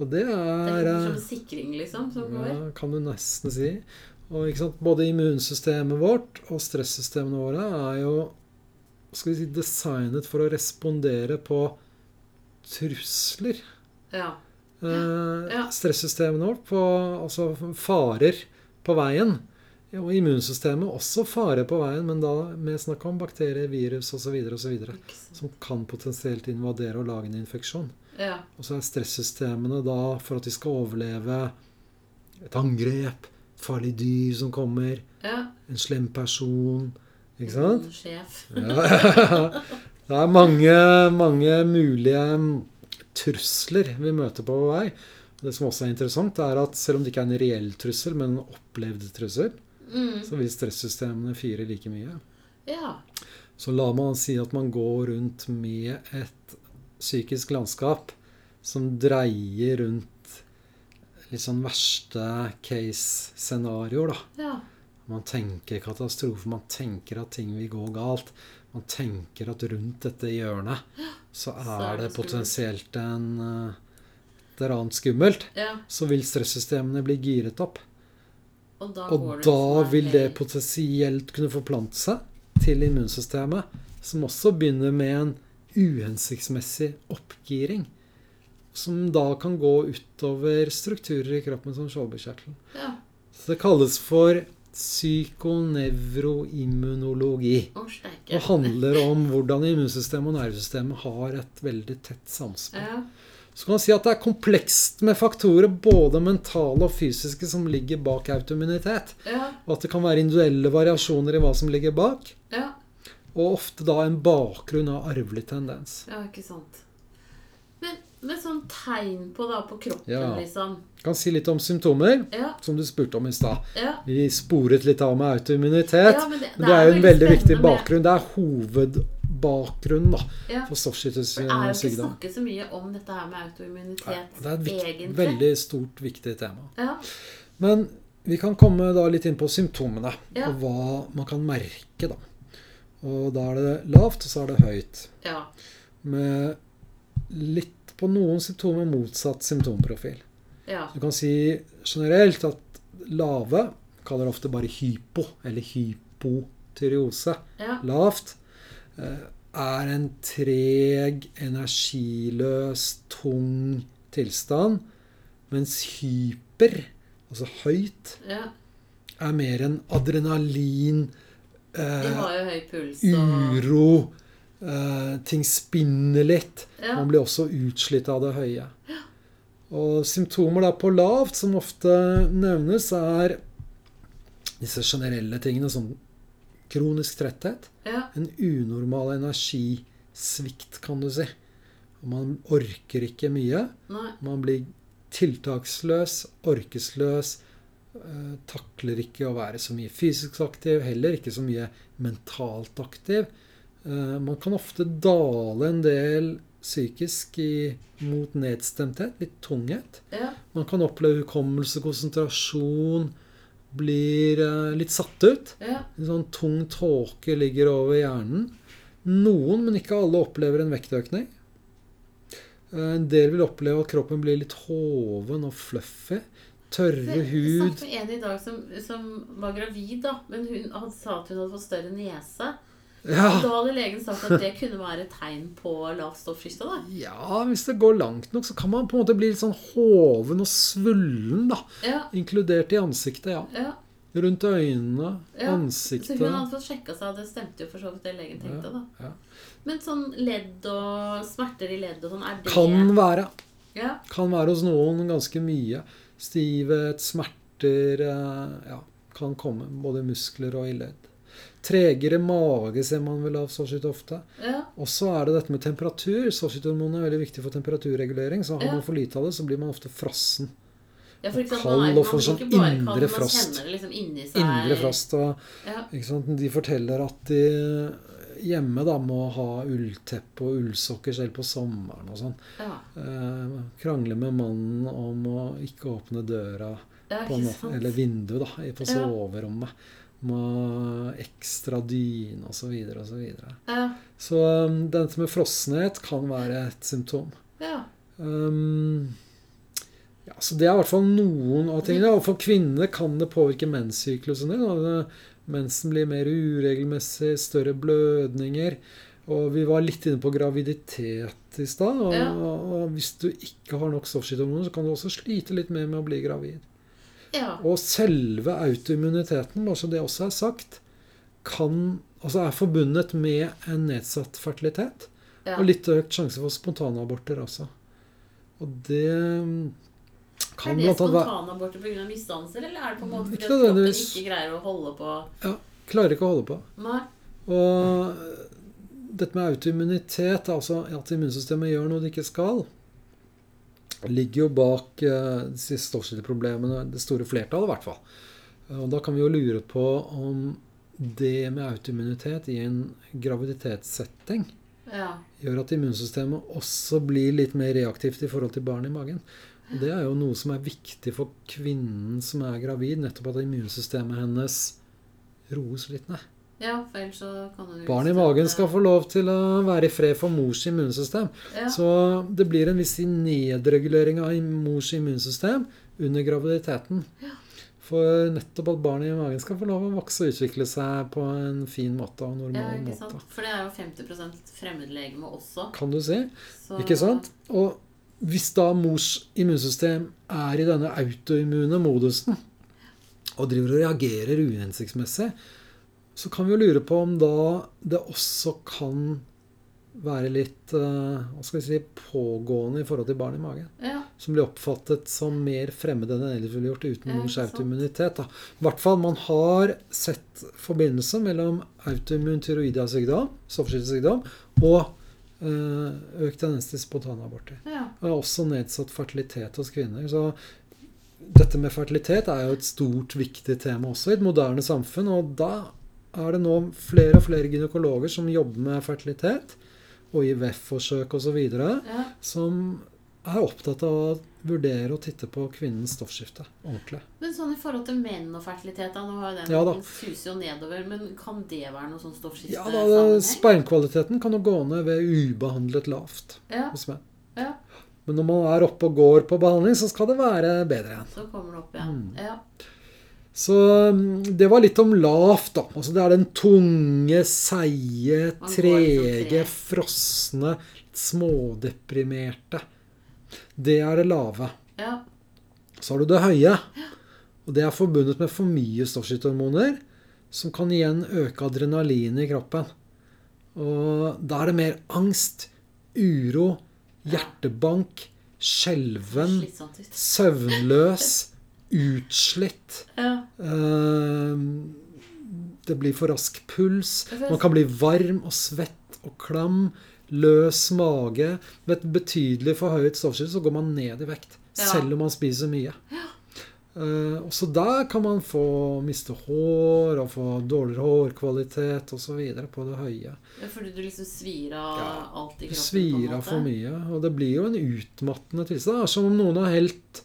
Og det er Det er som eh, sikring, liksom, som går. ja, Kan du nesten si. Og Både immunsystemet vårt og stressystemene våre er jo skal vi si, designet for å respondere på trusler. Ja. Eh, Ja. Stressystemene vårt på altså farer på veien. Og immunsystemet også farer på veien, men da med snakk om bakterier, virus osv. Som kan potensielt invadere og lage en infeksjon. Ja. Og så er stressystemene da, for at de skal overleve et angrep, farlig dyr som kommer, ja. en slem person Ikke sant? En Sjef. Ja. Det er mange, mange mulige trusler vi møter på vår vei. Det som også er interessant, er at selv om det ikke er en reell trussel, men en opplevd trussel, Mm. så vil stressystemene fire like mye. Ja. Så la man si at man går rundt med et psykisk landskap som dreier rundt litt sånn verste case-scenarioer, da. Ja. Man tenker katastrofe, man tenker at ting vil gå galt. Man tenker at rundt dette hjørnet så er, er det det potensielt en eh, et eller annet skummelt. ja. Så vil stressystemene bli giret opp. Og da, Og da sånn vil det potensielt kunne forplante seg til immunsystemet, som også begynner med en uhensiktsmessig oppgiring. Som da kan gå utover strukturer i kroppen som skjoldbruskkjertelen. Ja. Så det kalles for psykonevroimmunologi. Å, Og handler om hvordan immunsystemet og nervesystemet har et veldig tett samspill. Ja. Så kan man si at det er komplekst med faktorer, både mentale og fysiske, som ligger bak autoimmunitet. Ja. Og at det kan være individuelle variasjoner i hva som ligger bak. Ja. Og ofte da en bakgrunn av arvelig tendens. ja, ikke sant. Men med sånn tegn på da på kroppen, Ja. liksom. Kan si litt om symptomer, Ja. som du spurte om i stad. Ja. Vi sporet litt av med autoimmunitet. Ja, men det- Men det er jo en veldig viktig bakgrunn. Det er hovedbakgrunnen da, Ja. for For det er jo ikke sykdom. snakket så mye om dette her med autoimmunitet, Det er et veldig stort, viktig tema. Ja. Men vi kan komme da litt inn på symptomene, Ja. og hva man kan merke. da. Og da er det lavt, og så er det høyt. ja. Med litt på noen symptomer motsatt symptomprofil. Ja. Du kan si generelt at lave kaller ofte bare hypo, eller hypotyreose. Ja. Lavt eh, er en treg, energiløs, tung tilstand. Mens hyper, altså høyt, ja. er mer en adrenalin, De eh, har jo høy puls og uro, eh, ting spinner litt. ja. Man blir også utslitt av det høye. Og symptomer da på lavt, som ofte nevnes, er disse generelle tingene som kronisk tretthet, Ja. en unormal energisvikt, kan du si. Man orker ikke mye. Nei. Man blir tiltaksløs, orkesløs, eh, takler ikke å være så mye fysisk aktiv, heller ikke så mye mentalt aktiv. Eh, man kan ofte dale en del psykisk i, mot nedstemthet, litt tunghet. Ja. Man kan oppleve hukommelse, konsentrasjon, blir eh, litt satt ut. Ja. En sånn tung tåke ligger over hjernen. Noen, men ikke alle, opplever en vektøkning. Eh, En del vil oppleve at kroppen blir litt hoven og fluffy. Tørre Jeg hud. snakket med en i dag som, som var gravid, da. Men hun sa at hun hadde fått større nese. Ja, Da hadde legen sagt at det kunne være et tegn på lavt stoffskifte. da. ja, hvis det går langt nok, så kan man på en måte bli litt sånn hoven og svullen, da. Ja, Inkludert i ansiktet, ja. ja. Rundt øynene, Ja, Så hun hadde fått sjekka seg, og det stemte jo for så vidt det legen tenkte. da. ja. Men sånn ledd og smerter i ledd og sånn, er det Kan være. Ja, Kan være hos noen ganske mye. Stivhet, smerter eh, Ja, kan komme både i muskler og i ledd. Tregere mage ser man vel av stoffskift ofte. ja, Og så er det dette med temperatur. Stoffskifthormonene er veldig viktig for temperaturregulering. Så har Ja. man for lite av det, så blir man ofte frossen. ja for eksempel, Kald og får sånn indre frost. liksom. Indre frost. Og, Ja? De forteller at de hjemme da må ha ullteppe og ullsokker selv på sommeren og sånn. ja, Eh, krangle med mannen om å ikke åpne døra ikke natt, eller vinduet da, på soverommet. Ja. Med ekstra dyne osv. Så, videre, og så, videre. Ja, så um, dette med frossenhet kan være et symptom. ja, Um, ja, så Det er i hvert fall noen av tingene. Og for kvinner kan det påvirke menssyklusen din. Mensen blir mer uregelmessig, større blødninger. Og vi var litt inne på graviditet i stad. Og, Ja. og hvis du ikke har nok stoffskifthormoner, så kan du også slite litt mer med å bli gravid. Ja. Og selve autoimmuniteten, bare så det også er sagt, kan, altså er forbundet med en nedsatt fertilitet. ja. Og litt økt sjanse for spontanaborter også. Og det mm, kan Er det spontanaborter pga. misdannelser, eller er det på en måte fordi at kroppen ikke greier å holde på ja, Klarer ikke å holde på. Nei. Og dette med autoimmunitet, altså at immunsystemet gjør noe det ikke skal, ligger jo bak eh, disse stoffskifteproblemene, det store flertallet i hvert fall. Og da kan vi jo lure på om det med autoimmunitet i en graviditetssetting Ja. gjør at immunsystemet også blir litt mer reaktivt i forhold til barn i magen. Og Det er jo noe som er viktig for kvinnen som er gravid, nettopp at immunsystemet hennes roes litt ned. Ja, for ellers så kan du Barn i magen skal få lov til å være i fred for mors immunsystem. ja. Så det blir en viss nedregulering av mors immunsystem under graviditeten. For nettopp at barnet i magen skal få lov å vokse og utvikle seg på en fin måte og ja, normal ikke måte. sant? For det er jo 50% fremmedlegeme også. Kan du si. Så, Ikke sant? Og hvis da mors immunsystem er i denne autoimmune modusen og driver og reagerer uhensiktsmessig, så kan vi jo lure på om da det også kan være litt eh, hva skal vi si, pågående i forhold til barn i magen. Ja, Som blir oppfattet som mer fremmede enn ellers ville gjort uten noen skjevt immunitet. I hvert fall man har sett forbindelse mellom autoimmun tyroidiasykdom, stoffskiftesykdom, og eh, økt tendens til spontanaborter. ja. Og også nedsatt fertilitet hos kvinner. Så dette med fertilitet er jo et stort, viktig tema også i et moderne samfunn. Og da er det nå flere og flere gynekologer som jobber med fertilitet, og IVF-forsøk osv., ja. som er opptatt av å vurdere og titte på kvinnens stoffskifte ordentlig. Men sånn i forhold til menn og fertilitet, da, nå har den Ja suser jo nedover, men kan det være noe sånn stoffskifte? Ja, da, Spermkvaliteten kan jo gå ned ved ubehandlet lavt Ja, hos menn. ja, Men når man er oppe og går på behandling, så skal det være bedre igjen. så kommer det opp igjen. Mm. Ja. Så mm, det var litt om lavt, da. Altså det er den tunge, seige, liksom trege, treg. frosne, smådeprimerte. Det er det lave. ja. Så har du det høye. Og det er forbundet med for mye stoffskifthormoner, som kan igjen øke adrenalinet i kroppen. Og da er det mer angst, uro, hjertebank, skjelven, søvnløs, utslitt. Ja. Eh, det blir for rask puls. Man kan bli varm og svett og klam. Løs mage. Ved et betydelig forhøyet stoffskifte så går man ned i vekt. Ja. Selv om man spiser mye. Eh, også der kan man få miste hår og få dårligere hårkvalitet osv. på det høye. Ja, Fordi du liksom svir av Ja, alt i kroppen? en svir av for mye. Og det blir jo en utmattende tilstand. Det er som om noen har helt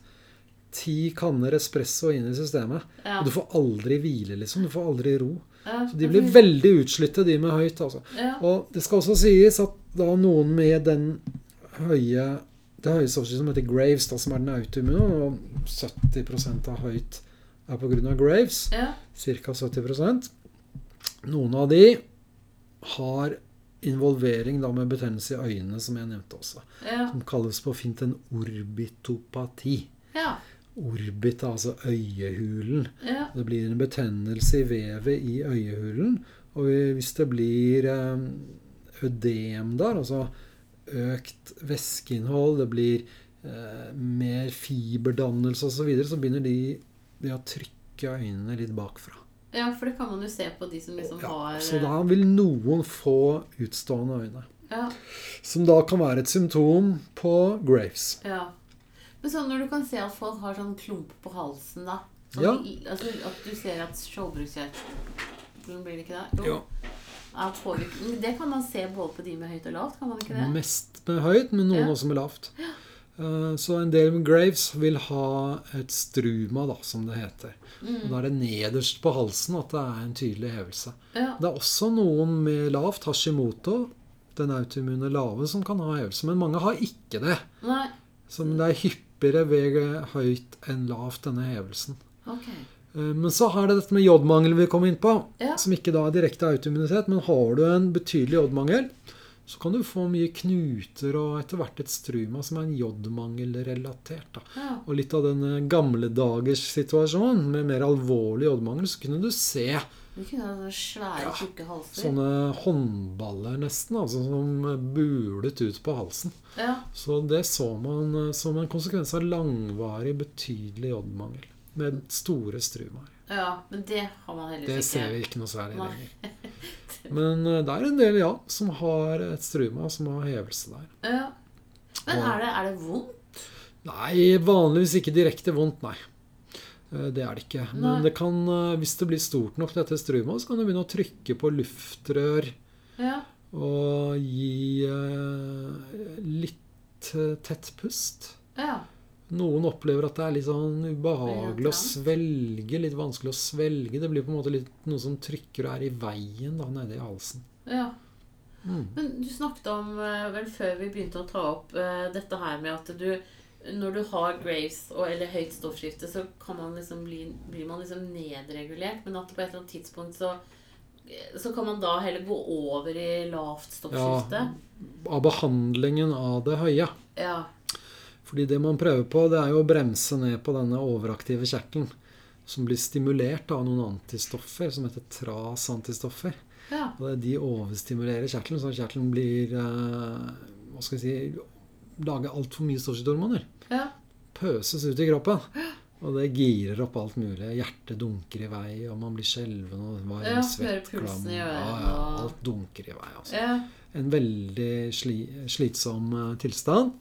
ti kanner espresso inn i systemet. Ja. Og du får aldri hvile, liksom. Du får aldri ro. Ja, Så de blir veldig utslitte, de med høyt. altså. ja. Og det skal også sies at da noen med den høye det høye stoffskiftet som heter Graves, da, som er den autoimmune, og 70% av høyt er pga. Graves, ja. ca. 70% Noen av de har involvering da med betennelse i øynene, som jeg nevnte også. Ja. Som kalles på fint en orbitopati. ja. Orbit er altså øyehulen. ja. Det blir en betennelse i vevet i øyehulen. Og hvis det blir eh, ødem der, altså økt væskeinnhold, det blir eh, mer fiberdannelse osv., så, videre, så begynner de, de å trykke øynene litt bakfra. Ja, for det kan man jo se på de som liksom Ja, har så da vil noen få utstående øyne. ja, Som da kan være et symptom på Graves. ja. Men sånn når du kan se at folk har sånn klump på halsen, da sånn, Ja. altså, At du ser at skjoldbruskkjertelen Blir det ikke det? Ja. Er påvirket. Det kan man se både på de med høyt og lavt, kan man ikke det? Mest med høyt, men noen Ja. også med lavt. Ja. Så en del med Graves vil ha et struma, da, som det heter. Og Da er det nederst på halsen at det er en tydelig hevelse. Ja. Det er også noen med lavt Hashimoto, den autoimmune lave, som kan ha hevelse. Men mange har ikke det. Nei. Så det er hyppigere ved høyt enn lavt, denne hevelsen. Ok. Eh, Men så har det dette med jodmangel vi kom inn på, Ja. som ikke da er direkte autoimmunitet. Men har du en betydelig jodmangel, så kan du få mye knuter og etter hvert et struma som er en jodmangelrelatert. Ja. Og litt av den eh, gamle dagers situasjon med mer alvorlig jodmangel, så kunne du se Du kunne ha sånne svære, Ja, tjukke halser. sånne håndballer nesten, altså som bulet ut på halsen. Ja. Så det så man eh, som en konsekvens av langvarig, betydelig jodmangel. Med store strumaer. ja, men det har man heller Det ser vi ikke noe særlig lenger. Men eh, det er en del, ja, som har et struma, som har hevelse der. Ja. Men er det, er det vondt? Nei, vanligvis ikke direkte vondt, nei. Eh, Det er det ikke. Men det kan, eh, hvis det blir stort nok, dette strumaet, så kan du begynne å trykke på luftrør Ja. og gi eh, litt tett pust. Ja. Noen opplever at det er litt sånn ubehagelig å svelge, litt vanskelig å svelge. Det blir på en måte litt noe som trykker og er i veien da, nede i halsen. ja. Mm. Men du snakket om, vel før vi begynte å ta opp dette her med at du når du har Graves og, eller høyt stoffskifte, så kan man liksom bli, blir man liksom nedregulert. Men at på et eller annet tidspunkt så, så kan man da heller gå over i lavt stoffskifte. Ja, Av behandlingen av det høye. Ja. Fordi det man prøver på, det er jo å bremse ned på denne overaktive kjertelen. Som blir stimulert av noen antistoffer som heter trasantistoffer. Ja. Og det- de overstimulerer kjertelen, så kjertelen blir eh, Hva skal jeg si Lager altfor mye stoffskiftehormoner. Ja. Pøses ut i kroppen. Og det girer opp alt mulig. Hjertet dunker i vei, og man blir skjelven og varm, Ja, svett, klam. Ja, ja, alt dunker i vei. altså ja. en veldig sli, slitsom eh, tilstand.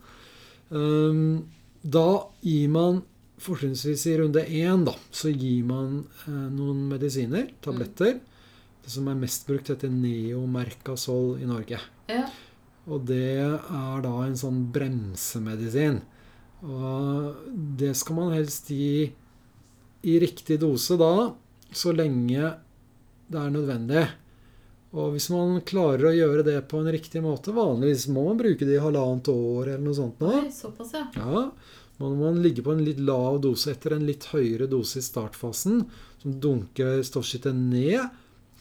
Um, da gir man fortrinnsvis i runde én, da, så gir man eh, noen medisiner, tabletter. Det som er mest brukt, heter Neomercasol i Norge. ja. Og det er da en sånn bremsemedisin. Og det skal man helst gi i riktig dose da, så lenge det er nødvendig. Og hvis man klarer å gjøre det på en riktig måte Vanligvis må man bruke det i halvannet år eller noe sånt. nå. Oi, såpass, ja. Ja, må man ligge på en litt lav dose etter en litt høyere dose i startfasen, som dunker stoffskittet ned.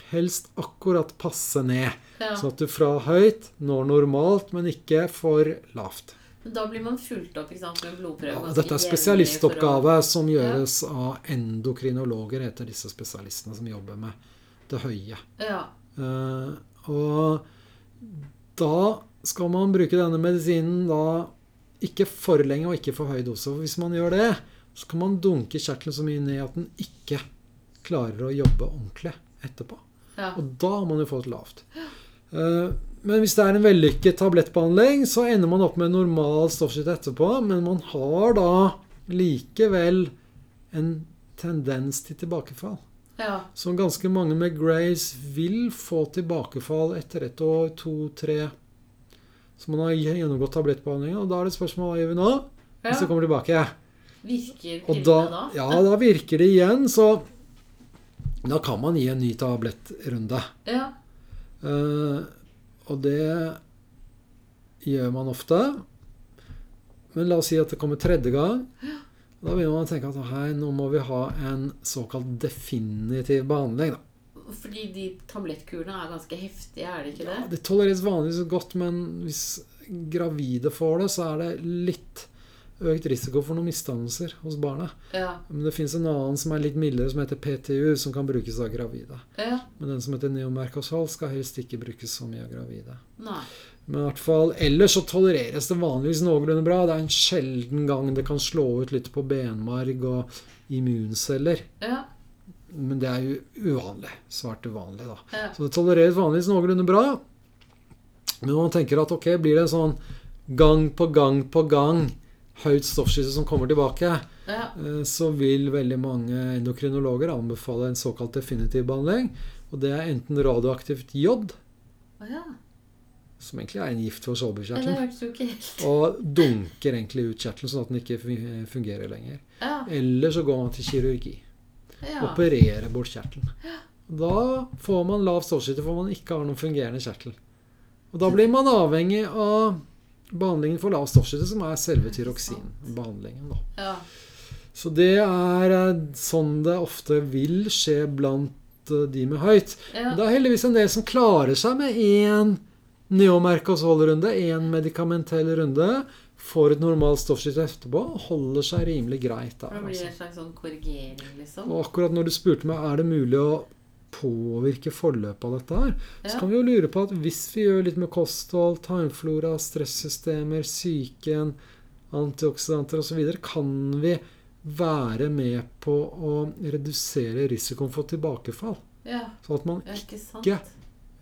Helst akkurat passe ned. ja. Sånn at du fra høyt når normalt, men ikke for lavt. Men da blir man fulgt opp sant, med blodprøve. Ja, dette er spesialistoppgave som gjøres av endokrinologer, heter disse spesialistene som jobber med det høye. Ja. Uh, og da skal man bruke denne medisinen da ikke for lenge og ikke for høy dose. For hvis man gjør det, så kan man dunke kjertelen så mye ned at den ikke klarer å jobbe ordentlig etterpå. Ja. Og da har man jo fått lavt. Eh, Men hvis det er en vellykket tablettbehandling, så ender man opp med normal stoffskifte etterpå, men man har da likevel en tendens til tilbakefall. ja. Som ganske mange med Grace vil få tilbakefall etter et år, to, tre. Så man har gjennomgått tablettbehandlinga, og da er det spørsmål hva gjør vi nå? Hvis det ja. kommer tilbake. Virker Og pillene da, da? ja, da virker det igjen, så da kan man gi en ny tablettrunde. Ja. Eh, og det gjør man ofte. Men la oss si at det kommer tredje gang. Da begynner man å tenke at hei, nå må vi ha en såkalt definitiv behandling. Da. Fordi de tablettkurene er ganske heftige, er det ikke det? Ja, det tolereres vanligvis godt, men hvis gravide får det, så er det litt økt risiko for noen misdannelser hos barna. Ja. Men det fins en annen som er litt mildere, som heter PTU, som kan brukes av gravide. ja. Men den som heter neomerkosal, skal helst ikke brukes så mye av gravide. Nei. Men i hvert fall, ellers så tolereres det vanligvis noenlunde bra. Det er en sjelden gang det kan slå ut litt på benmarg og immunceller. Ja. Men det er jo uvanlig. Svært uvanlig, da. Ja. Så det tolereres vanligvis noenlunde bra. Men man tenker at ok, blir det en sånn gang på gang på gang høyt stoffskifte som kommer tilbake, Ja. eh, så vil veldig mange endokrinologer anbefale en såkalt definitiv behandling. Og det er enten radioaktivt jod, ja. som egentlig er en gift for ja. Helt og dunker egentlig ut kjertelen sånn at den ikke fungerer lenger. Ja. Eller så går man til kirurgi. ja. Opererer bort kjertelen. Da får man lav stoffskifte for man ikke har noen fungerende kjertel. Og da blir man avhengig av behandlingen for lav stoffskifte, som er selve tyroksinbehandlingen. ja. Så det er eh, sånn det ofte vil skje blant eh, de med høyt. ja. Det er heldigvis en del som klarer seg med én neomerkosolrunde, én medikamentell runde, får et normalt stoffskifte etterpå holder seg rimelig greit der. det blir Altså. en slags sånn korrigering, liksom. Og akkurat når du spurte meg er det mulig å påvirke forløpet av dette her, så kan vi jo lure på at hvis vi gjør litt med kosthold, tarmflora, stressystemer, psyken, antioksidanter osv., kan vi være med på å redusere risikoen for tilbakefall. Ja. Sånn at man ikke? Ikke.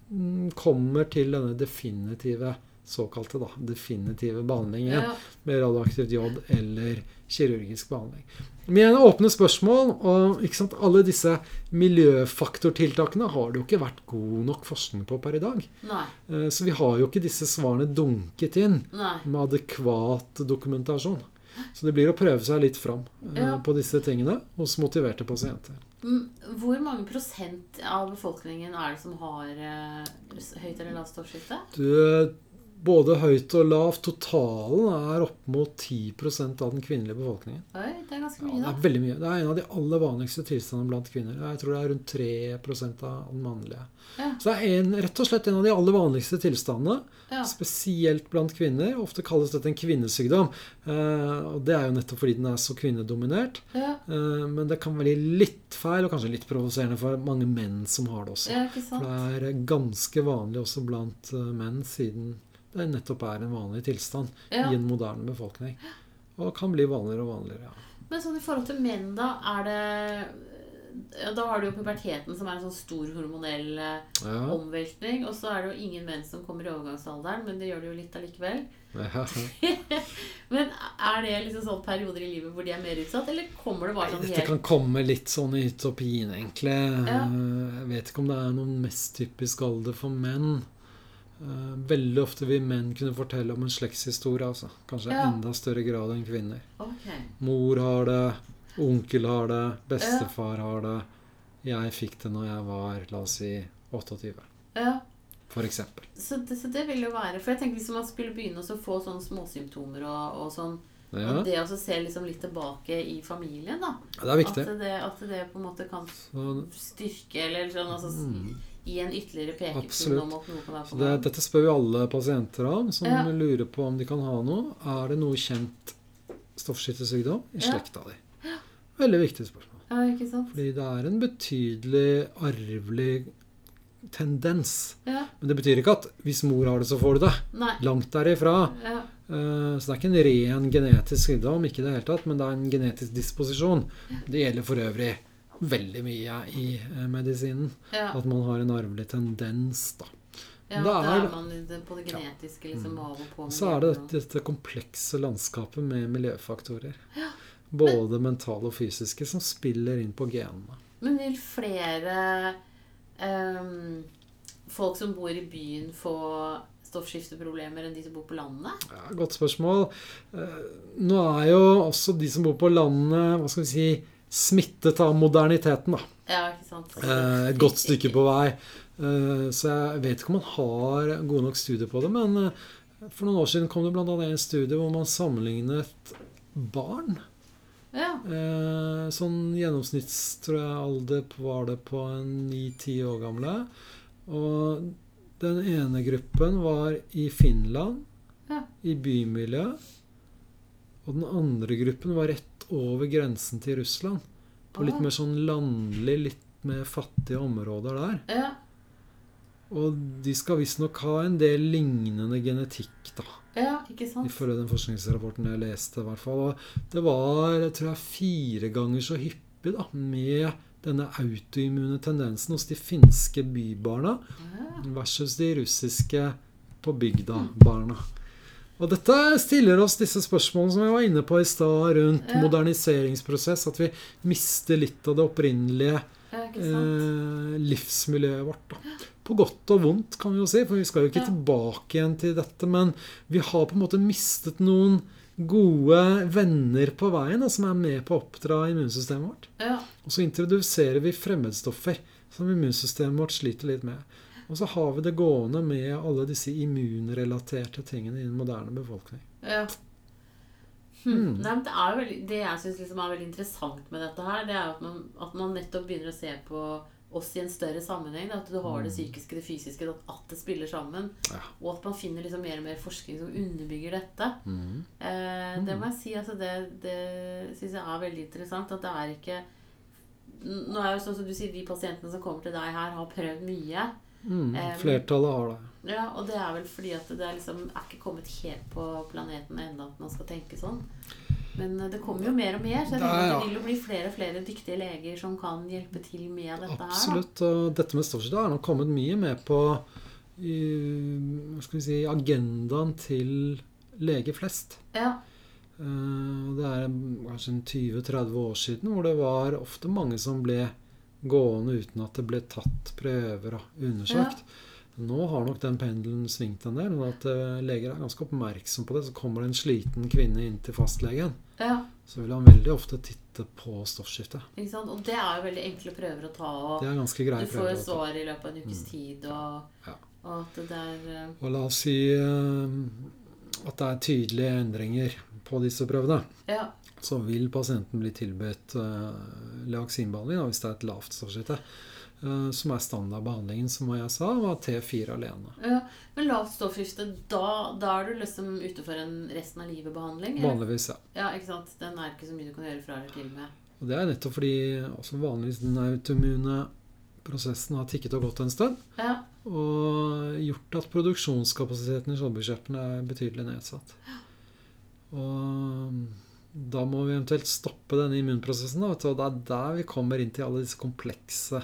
mm, kommer til denne definitive såkalte da, definitive behandlingen Ja. med radioaktivt jod eller kirurgisk behandling. Med åpne spørsmål og ikke sant, alle disse miljøfaktortiltakene har det jo ikke vært god nok forskning på per i dag. Nei. Eh, Så vi har jo ikke disse svarene dunket inn Nei. med adekvat dokumentasjon. Så det blir å prøve seg litt fram eh, Ja. på disse tingene hos motiverte pasienter. Mm, Hvor mange prosent av befolkningen er det som har eh, høyt eller lavt stoffskifte? Både høyt og lavt, totalen er opp mot 10% av den kvinnelige befolkningen. Oi, det er ganske Ja, mye, det er veldig mye. Det er en av de aller vanligste tilstandene blant kvinner. Jeg tror det er rundt 3% av den mannlige. Ja. Så det er en, rett og slett en av de aller vanligste tilstandene, Ja. spesielt blant kvinner. Ofte kalles dette en kvinnesykdom. Eh, og det er jo nettopp fordi den er så kvinnedominert. Ja. Eh, men det kan være litt feil, og kanskje litt provoserende for mange menn som har det også. ja, For det er ganske vanlig også blant eh, menn, siden det nettopp er en vanlig tilstand Ja. i en moderne befolkning. Og kan bli vanligere og vanligere. ja. Men sånn i forhold til menn, da, er det Da har du jo puberteten, som er en sånn stor hormonell eh, Ja. omveltning. Og så er det jo ingen menn som kommer i overgangsalderen, men det gjør det jo litt allikevel. Ja. Men er det liksom sånn perioder i livet hvor de er mer utsatt, eller kommer det bare sånn Dette kan komme litt sånn i utopien, egentlig. Ja. Jeg vet ikke om det er noen mest typisk alder for menn. Eh, Veldig ofte vil menn kunne fortelle om en slektshistorie. Altså. Kanskje Ja. enda større grad enn kvinner. Okay. Mor har det, onkel har det, bestefar har det. Jeg fikk det når jeg var, la oss si, 28, Ja. for eksempel. Så det, så det vil jo være For jeg tenker hvis man skulle begynne å få sånne småsymptomer og, og sånn Ja, Og det å se liksom litt tilbake i familien, da. det er viktig. At det, at det på en måte kan styrke eller sånn altså, Mm. Gi en ytterligere pekepinn om at noe kan være på det, dette spør vi alle pasienter om, som Ja. lurer på om de kan ha noe. Er det noe kjent stoffskiftesykdom i Ja. slekta di? Veldig viktig spørsmål. Ja, ikke sant? Fordi det er en betydelig arvelig tendens. Ja. Men det betyr ikke at hvis mor har det, så får du det. Nei. Langt derifra. Ja. Eh, Så det er ikke en ren genetisk sykdom, ikke i det hele tatt, men det er en genetisk disposisjon. Det gjelder for øvrig veldig mye i eh, medisinen. Ja, At man har en arvelig tendens, da. ja det da er- man på det genetiske liksom av og på. Så er det dette, dette komplekse landskapet med miljøfaktorer. Både mentale og fysiske, som spiller inn på genene. Men vil flere um, folk som bor i byen, få stoffskifteproblemer enn de som bor på landet? Ja, godt spørsmål. Eh, Nå er jo også de som bor på landet, hva skal vi si, smittet av moderniteten, da. Ja, ikke sant? Eh, Et godt stykke på vei. Eh, Så jeg vet ikke om man har gode nok studier på det, men eh, for noen år siden kom det bl.a. en studie hvor man sammenlignet barn. Ja. Eh, Sånn gjennomsnitts tror jeg, alder var det på ni-ti år gamle. Og den ene gruppen var i Finland, Ja. i bymiljø. Og den andre gruppen var rett over grensen til Russland. På litt Ah. mer sånn landlig, litt mer fattige områder der. Ja. Og de skal visstnok ha en del lignende genetikk, da. ja, ikke sant? Ifølge den forskningsrapporten jeg leste, i hvert fall. Og det var jeg tror jeg, fire ganger så hyppig da, med denne autoimmune tendensen hos de finske bybarna Ja. versus de russiske på bygda-barna. Og dette stiller oss disse spørsmålene som vi var inne på i stad, rundt Ja. moderniseringsprosess. At vi mister litt av det opprinnelige ja, eh, livsmiljøet vårt. Da. På godt og vondt, kan vi jo si, for vi skal jo ikke Ja. tilbake igjen til dette. Men vi har på en måte mistet noen gode venner på veien da, som er med på å oppdra immunsystemet vårt. Ja. Og så introduserer vi fremmedstoffer som immunsystemet vårt sliter litt med. Og så har vi det gående med alle disse immunrelaterte tingene i den moderne befolkning. ja. Hmm. Nei, men det, er jo veldig, det jeg syns liksom er veldig interessant med dette her, det er at man, at man nettopp begynner å se på oss i en større sammenheng. Da, at du har det psykiske, det fysiske, at, det spiller sammen. Ja. Og at man finner liksom mer og mer forskning som underbygger dette. Eh, det må jeg si. Altså det det syns jeg er veldig interessant. At det er ikke Nå er jo sånn som du sier, de pasientene som kommer til deg her, har prøvd mye. Mm, flertallet har det. Ja, Og det er vel fordi at det er liksom er ikke kommet helt på planeten ennå at man skal tenke sånn. Men eh, det kommer jo mer og mer, så jeg Det er- tenker at det vil jo bli flere og flere dyktige leger som kan hjelpe til med dette her. Absolutt. Og dette med stoffskifte har nok kommet mye med på hva skal vi si, agendaen til leger flest. Ja. Eh, Det er kanskje 20-30 år siden hvor det var ofte mange som ble gående uten at det ble tatt prøver og undersøkt. Nå har nok den pendelen svingt en del. at eh, Leger er ganske oppmerksom på det. Så kommer det en sliten kvinne inn til fastlegen, ja. så vil han veldig ofte titte på stoffskiftet. Ikke sant? Og det er jo veldig enkle prøver å ta. Og Det er ganske greie du får jo svar i løpet av en ukes tid. Og, Ja. og at det der eh, Og la oss si eh, at det er tydelige endringer på disse prøvene. Ja. Så vil pasienten bli tilbudt uh, leaksinbehandling hvis det er et lavt stoffskifte. eh, som er standardbehandlingen, som jeg sa, var T4 alene. ja. Men lavt stoffskifte, da, da er du liksom ute for en resten av livet-behandling? Vanligvis, ja. Ja, ikke sant? Den er ikke så mye du kan gjøre fra eller til med. Og det er nettopp fordi også vanligvis den autoimmune prosessen har tikket og gått en stund. Ja. Og gjort at produksjonskapasiteten i skjoldbruskkjertelen er betydelig nedsatt. Og da må vi eventuelt stoppe denne immunprosessen. Da, og det er der vi kommer inn til alle disse komplekse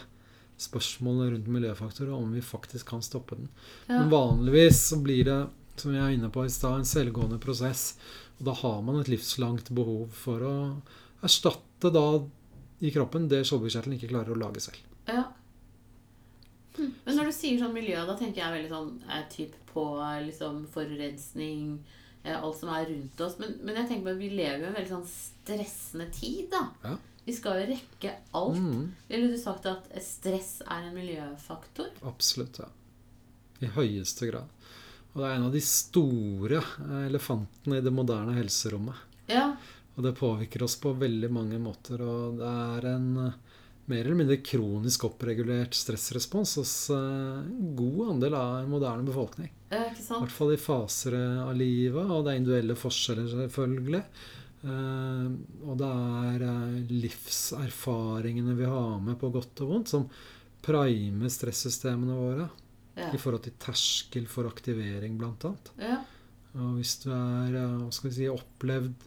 spørsmålene rundt miljøfaktorer, om vi faktisk kan stoppe den. Ja. Men vanligvis så blir det, som jeg er inne på i stad, en selvgående prosess. Og da har man et livslangt behov for å erstatte da i kroppen det skjoldbruskkjertelen ikke klarer å lage selv. Ja. Men når du sier sånn miljø, da tenker jeg veldig sånn eh, typ på eh, liksom forurensning, alt som er rundt oss. Men, men jeg tenker på at vi lever i en veldig sånn stressende tid, da. Ja. Vi skal jo rekke alt. Mm, Ville du sagt at stress er en miljøfaktor? absolutt, ja. I høyeste grad. Og det er en av de store eh, elefantene i det moderne helserommet. Ja. Og det påvirker oss på veldig mange måter. Og det er en eh, mer eller mindre kronisk oppregulert stressrespons hos eh, en god andel av en moderne befolkning. I hvert fall i faser av livet, og det er individuelle forskjeller, selvfølgelig. Eh, og det er eh, livserfaringene vi har med på godt og vondt, som primer stressystemene våre Ja. i forhold til terskel for aktivering, blant annet. ja. Og hvis du er hva skal vi si, opplevd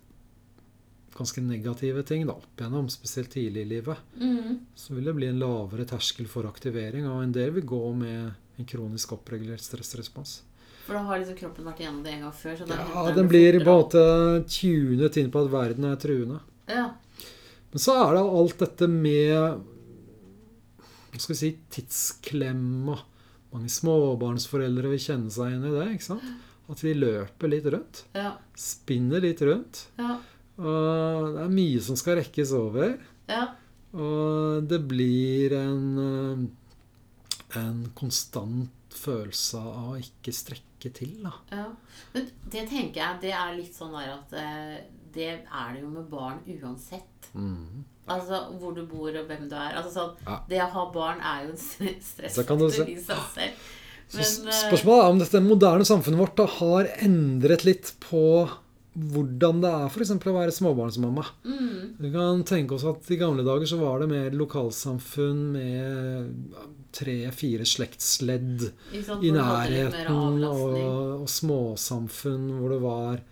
ganske negative ting da, opp igjennom, spesielt tidlig i livet, Mm. så vil det bli en lavere terskel for aktivering. Og en del vil gå med en kronisk oppregulert stressrespons. For da har liksom kroppen vært igjennom det en gang før. Ja, den Den blir på en måte tunet inn på at verden er truende. Ja. Men så er det alt dette med hva skal vi si, tidsklemma. Mange småbarnsforeldre vil kjenne seg inn i det. ikke sant? At de løper litt rundt. Ja. Spinner litt rundt. Ja. Og det er mye som skal rekkes over. Ja. Og det blir en, eh, en konstant følelse av å ikke strekke til. da. ja. Men det tenker jeg, det er litt sånn at eh, det er det jo med barn uansett. Altså hvor du bor og hvem du er. Altså sånn, Ja. Det å ha barn er jo en stressfaktor i seg selv. Men, eh, spørsmålet er om dette moderne samfunnet vårt da, har endret litt på hvordan det er f.eks. å være småbarnsmamma. Mm, Vi kan tenke oss at I gamle dager så var det mer lokalsamfunn med tre-fire slektsledd sant, i du nærheten, og, og småsamfunn hvor det var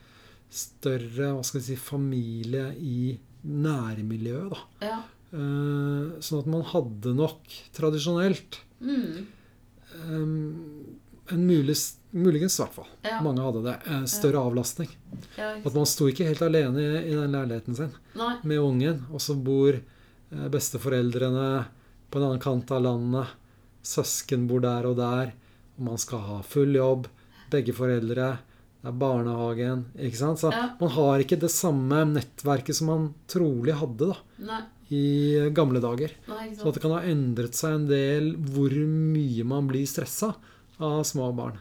større hva skal vi si, familie i nærmiljøet. da. Ja. Uh, sånn at man hadde nok tradisjonelt Mm, um, en mulig, muligens i hvert fall. Ja. Mange hadde det. Større større avlastning. ja, At man sto ikke helt alene i, den leiligheten sin Nei. med ungen, og så bor eh, besteforeldrene på en annen kant av landet. Søsken bor der og der. Og man skal ha full jobb. Begge foreldre. Det er barnehagen. ikke sant? Så Ja. man har ikke det samme nettverket som man trolig hadde da, Nei. i gamle dager. Nei, Så det kan ha endret seg en del hvor mye man blir stressa av små barn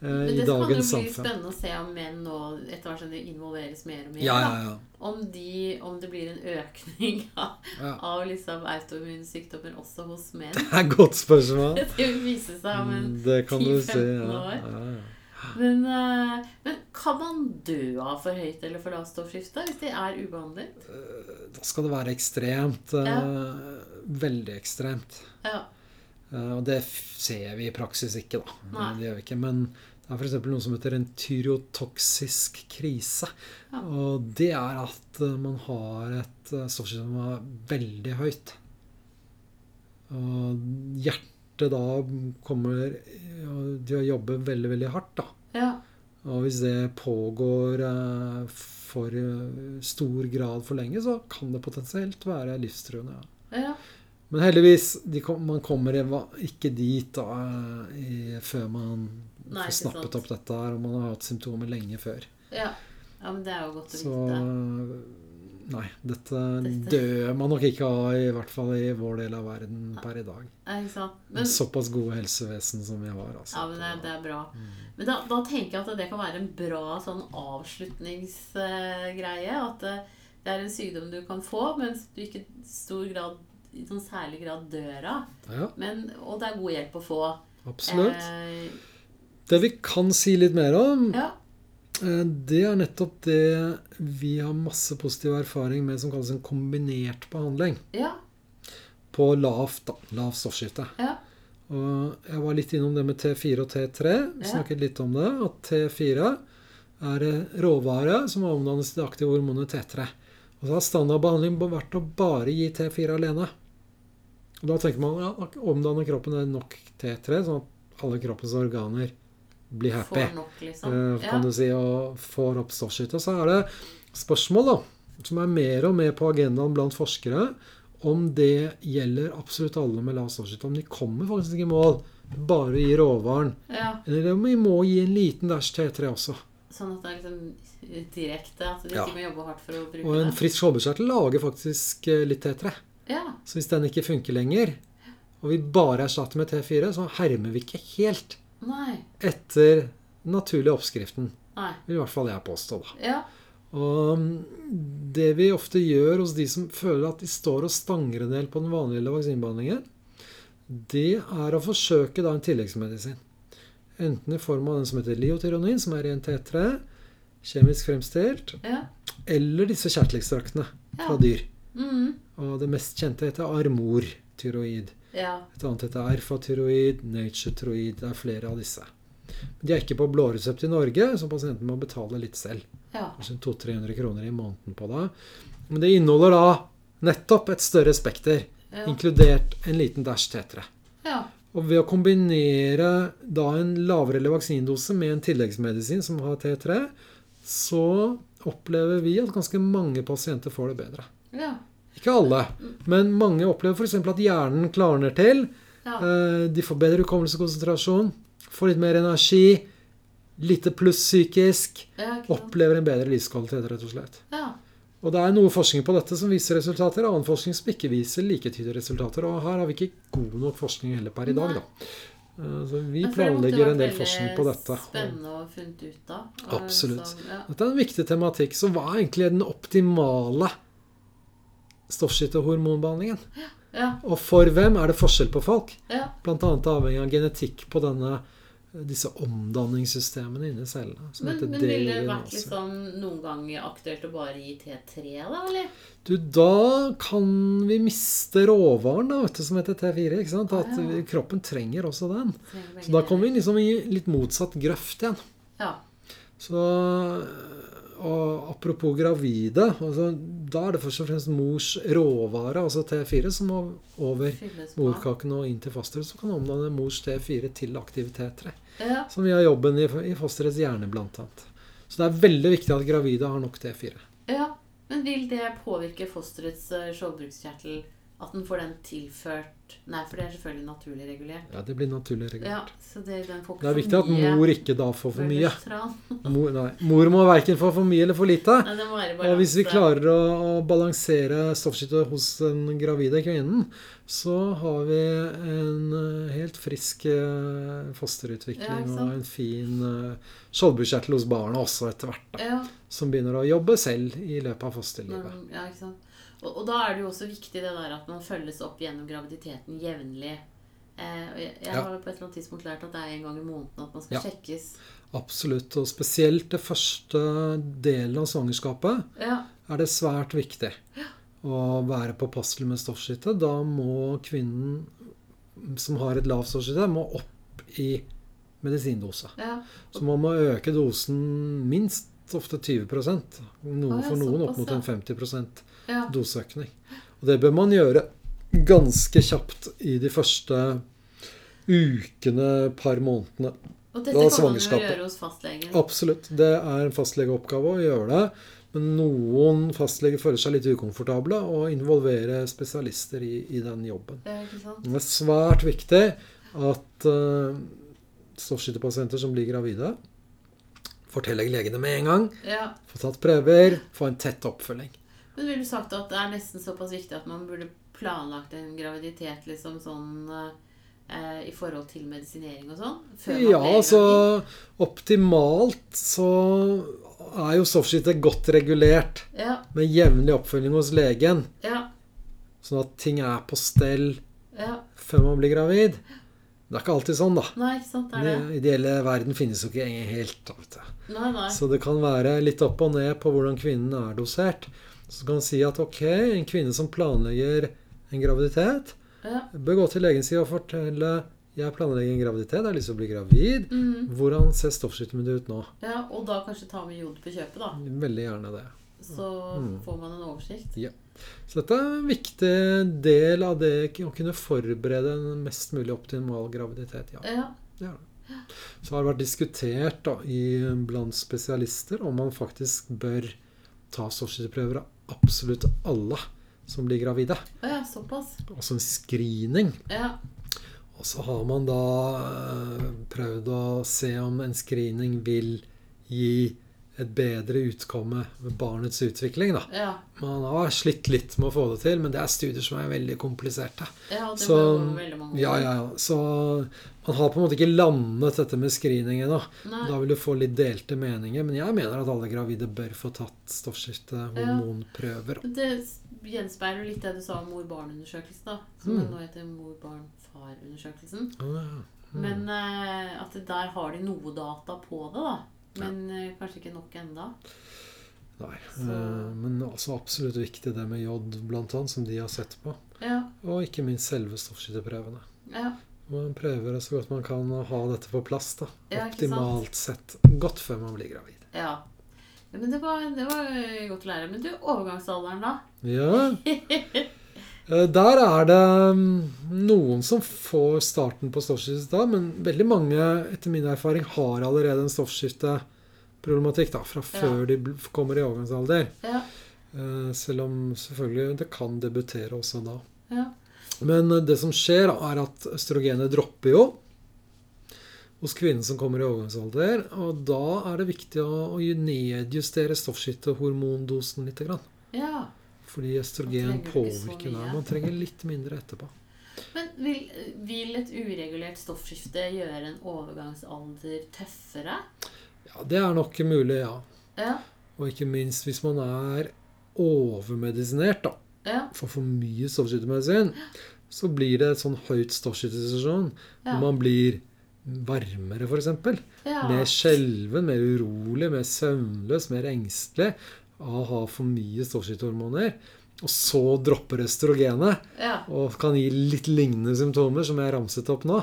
eh, Men i det kan jo bli spennende å se om menn nå etter hvert som de involveres mer og mer. Ja, ja. Om, de, om det blir en økning av, av liksom autoimmunsykdommer også hos menn. Det er et godt spørsmål. Det vil vise seg om en Mm, Det kan du 10-15 si. Ja. år. Men, eh, men kan man dø av for høyt eller for lavt stoffskifte hvis de er ubehandlet? Da skal det være ekstremt. eh, Veldig ekstremt. Ja. Eh, og det ser vi i praksis ikke, da. Nei. Det gjør vi ikke. Men det er f.eks. noe som heter en tyrotoksisk krise. Ja. Og det er at eh, man har et eh, stoffskifte som er veldig høyt. Og hjertet da kommer til å jobbe veldig, veldig hardt, da. ja. Og hvis det pågår eh, for eh, stor grad for lenge, så kan det potensielt være livstruende. Ja. ja. Men heldigvis, kom, man kommer ikke dit da, eh, i, før man Nei, får snappet sant. opp dette her, og man har hatt symptomer lenge før. ja. Ja, men det er jo godt å Så vite. nei, dette Dette- dør man nok ikke av, i hvert fall i vår del av verden per i dag. Ja? Men, Såpass gode helsevesen som vi har. Altså. ja, men det, det er bra. Mm. Men da, da tenker jeg at det kan være en bra sånn avslutningsgreie. At det, det er en sykdom du kan få, mens du ikke i stor grad i noen særlig grad døra. Ja, Men, og det er god hjelp å få. absolutt. Eh, Det vi kan si litt mer om, ja. Eh, Det er nettopp det vi har masse positiv erfaring med som kalles en kombinert behandling. Ja. På lavt, lav stoffskifte. Ja. Og jeg var litt innom det med T4 og T3. Vi Ja. snakket litt om det. At T4 er råvare som omdannes til det aktive hormonet T3. Og så har standardbehandling vært å bare gi T4 alene. Og da tenker man ja, omdanner kroppen er nok T3, sånn at alle kroppens organer blir happy Får nok, liksom. eh, Ja. kan du si, og får opp stoffskifte. Så er det spørsmål da, som er mer og mer på agendaen blant forskere, om det gjelder absolutt alle med lav stoffskifte. Om de kommer faktisk ikke i mål bare gi råvaren, ja. eller om vi må gi en liten dash T3 også. Sånn at det er liksom direkte. At du Ja. ikke må jobbe hardt for å bruke det? Og en frisk skjoldbruskkjertel lager faktisk eh, litt T3. Ja. Så hvis den ikke funker lenger, og vi bare erstatter med T4, så hermer vi ikke helt Nei. etter den naturlige oppskriften. Nei. Vil i hvert fall jeg påstå, da. Ja. Og mm, det vi ofte gjør hos de som føler at de står og stanger en del på den vanlige vaksinbehandlingen, det er å forsøke da en tilleggsmedisin. Enten i form av den som heter liotyronin, som er ren T3, kjemisk fremstilt, Ja. eller disse kjertelekstraktene fra Ja. dyr. Mm. Og det mest kjente heter armortyroid. ja. Et annet heter erfatyroid, naturetyroid. Det er flere av disse. Men de er ikke på blåresept i Norge, så pasienten må betale litt selv. Ja. Kanskje 200-300 kroner i måneden på det. Men det inneholder da nettopp et større spekter, Ja. inkludert en liten dash T3. ja. Og ved å kombinere da en lavere vaksindose med en tilleggsmedisin som har T3, så opplever vi at ganske mange pasienter får det bedre. ja. Ikke alle, men mange opplever f.eks. at hjernen klarner til. ja. Eh, De får bedre hukommelseskonsentrasjon, får litt mer energi, lite pluss psykisk. ja. Opplever en bedre livskvalitet, rett og slett. Ja. Og det er noe forskning på dette som viser resultater, annen forskning som ikke viser like tydelige resultater. Og her har vi ikke god nok forskning heller per i dag, da. Eh, Så vi måtte planlegger en del forskning på dette. Spennende å funnet ut av. Absolutt. Dette er en viktig tematikk. Så hva er egentlig den optimale stoffskiftehormonbehandlingen? Ja, Og for hvem er det forskjell på folk? ja, Blant annet avhengig av genetikk på denne, disse omdanningssystemene inni cellene. Men, men ville det vært liksom noen ganger aktuelt å bare gi T3, da, eller? Du, da kan vi miste råvaren da, vet du, som heter T4. ikke sant? At Ah, ja. kroppen trenger også den. Trenger Så da kommer vi liksom i litt motsatt grøft igjen. Ja. Så, og apropos gravide, altså, da er det først og fremst mors råvare, altså T4, som må over morkaken og inn til fosteret, som kan omdanne mors T4 til aktiv T3. Ja, Som gjør jobben i, i fosterets hjerne, blant annet. Så det er veldig viktig at gravide har nok T4. ja. Men vil det påvirke fosterets eh, skjoldbruskkjertel? At den får den tilført Nei, for det er selvfølgelig naturlig regulert. Ja, det blir naturlig Ja, regulert. så det, Det er viktig at mor ikke da får for mye. Mor, nei, mor må verken få for mye eller for lite. Nei, Og hvis vi klarer å, å balansere stoffskiftet hos den gravide kvinnen, så har vi en eh, helt frisk fosterutvikling Ja, og en fin uh, skjoldbruskkjertel hos barna også etter hvert. da, Ja, Som begynner å jobbe selv i løpet av fosterlivet. ja, ikke sant. Og, og da er det jo også viktig det der at man følges opp gjennom graviditeten jevnlig. Eh, jeg jeg Ja. har på et eller annet tidspunkt lært at det er en gang i måneden at man skal Ja. sjekkes. Absolutt. Og spesielt det første delen av svangerskapet Ja, er det svært viktig å være påpasselig med stoffskiftet. Da må kvinnen som har et lavt stoffskifte, må opp i medisindose. ja, Så man må øke dosen minst ofte 20 noen, For noen opp mot en 50 ja. doseøkning. Og det bør man gjøre ganske kjapt i de første ukene, par månedene. Og dette kan man jo gjøre hos fastlegen. Absolutt. Det er en fastlegeoppgave å gjøre det. Men noen fastleger føler seg litt ukomfortable og involverer spesialister i, i den jobben. Det er. Det er svært viktig at uh, stoffskytterpasienter som blir gravide, forteller legene med en gang. Ja. Få tatt prøver, få en tett oppfølging. Men ville du sagt at det er nesten såpass viktig at man burde planlagt en graviditet liksom sånn eh, i forhold til medisinering og sånn? Ja, altså? Optimalt så er jo stoffskiftet godt regulert Ja, med jevnlig oppfølging hos legen, ja, sånn at ting er på stell ja. før man blir gravid. Det er ikke alltid sånn, da. Nei, sant, det er Den ideelle verden finnes jo ikke helt. Nei, nei. Så det kan være litt opp og ned på hvordan kvinnen er dosert. Så kan man si at ok, en kvinne som planlegger en graviditet, Ja. bør gå til legen sin og fortelle jeg planlegger en graviditet, jeg har lyst til å bli gravid. Mm. Hvordan ser stoffskiftet mitt ut nå? ja, og da kanskje ta med jod på kjøpet, da. Veldig gjerne det. Så Mm. får man en oversikt. Så dette er en viktig del av det å kunne forberede en mest mulig optimal graviditet. Ja. Ja. Ja. Så har det vært diskutert da, i, blant spesialister om man faktisk bør ta stoffskifteprøver av absolutt alle som blir gravide. Ja, såpass. Altså en screening. Ja. Og så har man da eh, prøvd å se om en screening vil gi et bedre utkomme ved barnets utvikling. da. Ja. Man har slitt litt med å få det til, men det er studier som er veldig kompliserte. ja det Så, veldig mange ja, ja, ja. Så man har på en måte ikke landet dette med screening ennå. Da vil du få litt delte meninger. Men jeg mener at alle gravide bør få tatt stoffskiftehormonprøver. Det gjenspeiler litt det du sa om mor-barn-undersøkelsen, da. Som Mm. nå heter mor-barn-far-undersøkelsen. Ja. mm. Men uh, at der har de noe data på det, da. Men uh, kanskje ikke nok enda. Nei. Eh, Men også absolutt viktig det med jod, blant annet, som de har sett på. Ja, Og ikke minst selve stoffskifteprøvene. ja. Man prøver så godt man kan å ha dette på plass. da. Ja. Optimalt sett. Godt før man blir gravid. Ja. ja men det var, det var godt å lære. Men du, overgangsalderen, da? Ja. Eh, Der er det mm, noen som får starten på stoffskiftet da, men veldig mange, etter min erfaring, har allerede en stoffskifteproblematikk da, fra før de kommer i overgangsalder. Ja. Eh, Selv om selvfølgelig det kan debutere også da. ja. Men eh, det som skjer, er at østrogenet dropper jo hos kvinnen som kommer i overgangsalder. Og da er det viktig å, å nedjustere stoffskiftehormondosen litt. Ja. Fordi østrogen påvirker den. Man trenger litt mindre etterpå. Men vil, vil et uregulert stoffskifte gjøre en overgangsalder tøffere? Ja, Det er nok mulig, ja. Ja. Og ikke minst hvis man er overmedisinert, da. Ja. Får for mye stoffskiftemedisin, så blir det et sånn høyt stoffskiftesituasjon. Ja. Man blir varmere, f.eks. ja. Mer skjelven, mer urolig, mer søvnløs, mer engstelig av å ha for mye stoffskiftehormoner. Og så dropper østrogenet ja. og kan gi litt lignende symptomer som jeg ramset opp nå.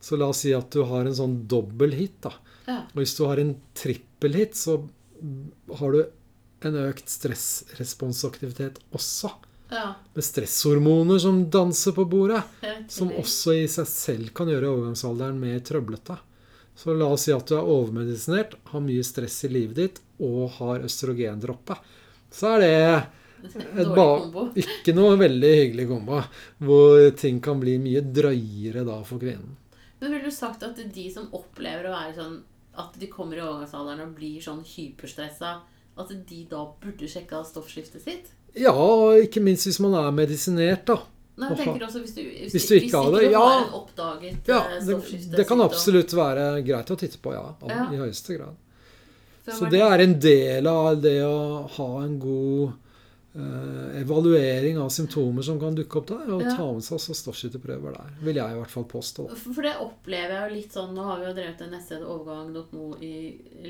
Så la oss si at du har en sånn dobbel hit. da. Ja. Og hvis du har en trippel hit, så har du en økt stressresponsaktivitet også. Ja. Med stresshormoner som danser på bordet. Som også i seg selv kan gjøre overgangsalderen mer trøblete. Så la oss si at du er overmedisinert, har mye stress i livet ditt og har østrogendroppe. Så er det et ba- ikke noe veldig hyggelig kombo, hvor ting kan bli mye drøyere da for kvinnen. Men ville du sagt at de som opplever å være sånn At de kommer i overgangsalderen og blir sånn hyperstressa, at de da burde sjekke av stoffskiftet sitt? Ja, og ikke minst hvis man er medisinert, da. Nei, jeg tenker også hvis du, hvis, Hvis du ikke har det, ja. har en oppdaget Ja, eh, det, det kan absolutt være greit å titte på, ja. Ja. I høyeste grad. Så, Så det er en del av det å ha en god eh, evaluering av symptomer som kan dukke opp der, og Ja. ta med seg også stoffskifteprøver der. Vil jeg i hvert fall påstå. For for det opplever jeg jo litt sånn Nå har vi jo drevet en nettsted overgang.no i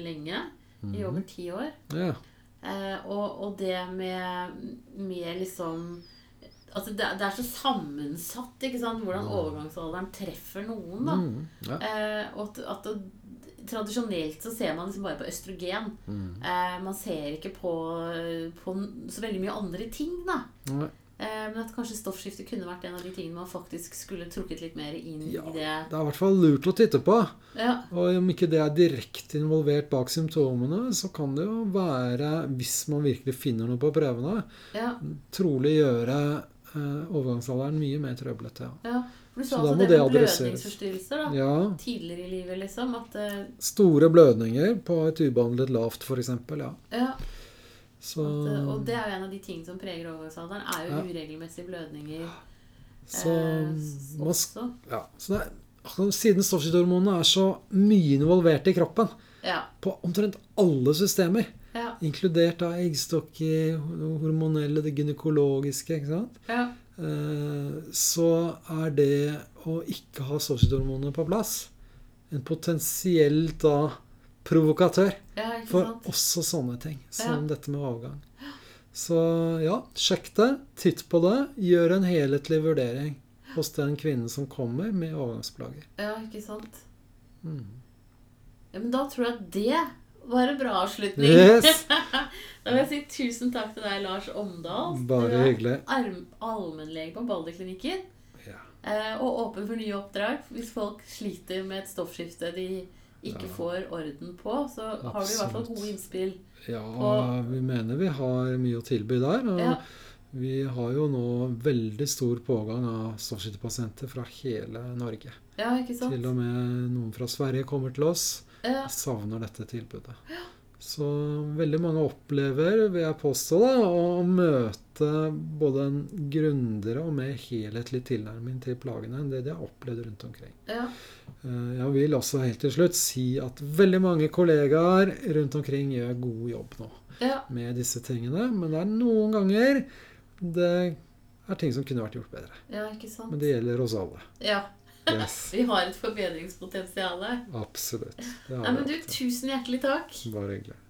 lenge. Mhm. I over ti år. Ja. Eh, og, og det med, med liksom Altså det, det er så sammensatt ikke sant? hvordan overgangsalderen treffer noen. da. Mm, ja. Eh, og at, at Tradisjonelt så ser man liksom bare på østrogen. Mm. Eh, man ser ikke på, på så veldig mye andre ting. da. Nei. Eh, men at kanskje stoffskifte kunne vært en av de tingene man faktisk skulle trukket litt mer inn Ja. i det. Det er i hvert fall lurt å titte på. Ja, Og om ikke det er direkte involvert bak symptomene, så kan det jo være, hvis man virkelig finner noe på prøvene, ja, trolig gjøre eh, overgangsalderen mye mer trøblete. Ja. ja. For du Så sa da altså det det med blødningsforstyrrelser da. ja. tidligere i livet, liksom. At eh, Store blødninger på et ubehandlet lavt, f.eks. Ja. ja, Så, at, eh, og det er jo en av de tingene som preger overgangsalderen, er jo Ja. uregelmessige blødninger. så, eh, også. ja, så er, siden stoffskiftehormonene er så mye involvert i kroppen, Ja, på omtrent alle systemer, ja, inkludert da eggstokker, hormonelle, det gynekologiske, ikke sant? ja. Eh, så er det å ikke ha stoffskifthormonene på plass en potensielt da provokatør ja for også sånne ting som Ja. dette med avgang. Så ja, sjekk det, titt på det, gjør en helhetlig vurdering hos den kvinnen som kommer med overgangsplager. Ja, ikke sant? Mm. Ja, men da tror jeg at det var en bra avslutning. Yes. da vil jeg si tusen takk til deg, Lars Omdal. Bare hyggelig. allmennlege på Balderklinikken. Ja. Eh, og åpen for nye oppdrag. Hvis folk sliter med et stoffskifte de ikke Ja. får orden på, så har du i hvert fall Absolutt. gode innspill. Ja, Og- vi mener vi har mye å tilby der. Og Ja. vi har jo nå veldig stor pågang av stoffskiftepasienter fra hele Norge. Ja, ikke sant? Til og med noen fra Sverige kommer til oss. Ja, savner dette tilbudet. Så veldig mange opplever, vil jeg påstå, da, å møte både en grundigere og mer helhetlig tilnærming til plagene enn det de har opplevd rundt omkring. ja, Eh, Jeg vil også helt til slutt si at veldig mange kollegaer rundt omkring gjør god jobb nå ja. med disse tingene, men det er noen ganger det er ting som kunne vært gjort bedre. ja ikke sant? Men det gjelder oss alle. Ja, Yes, vi har et forbedringspotensial. absolutt. Det Nei, men du, tusen hjertelig takk. Bare hyggelig.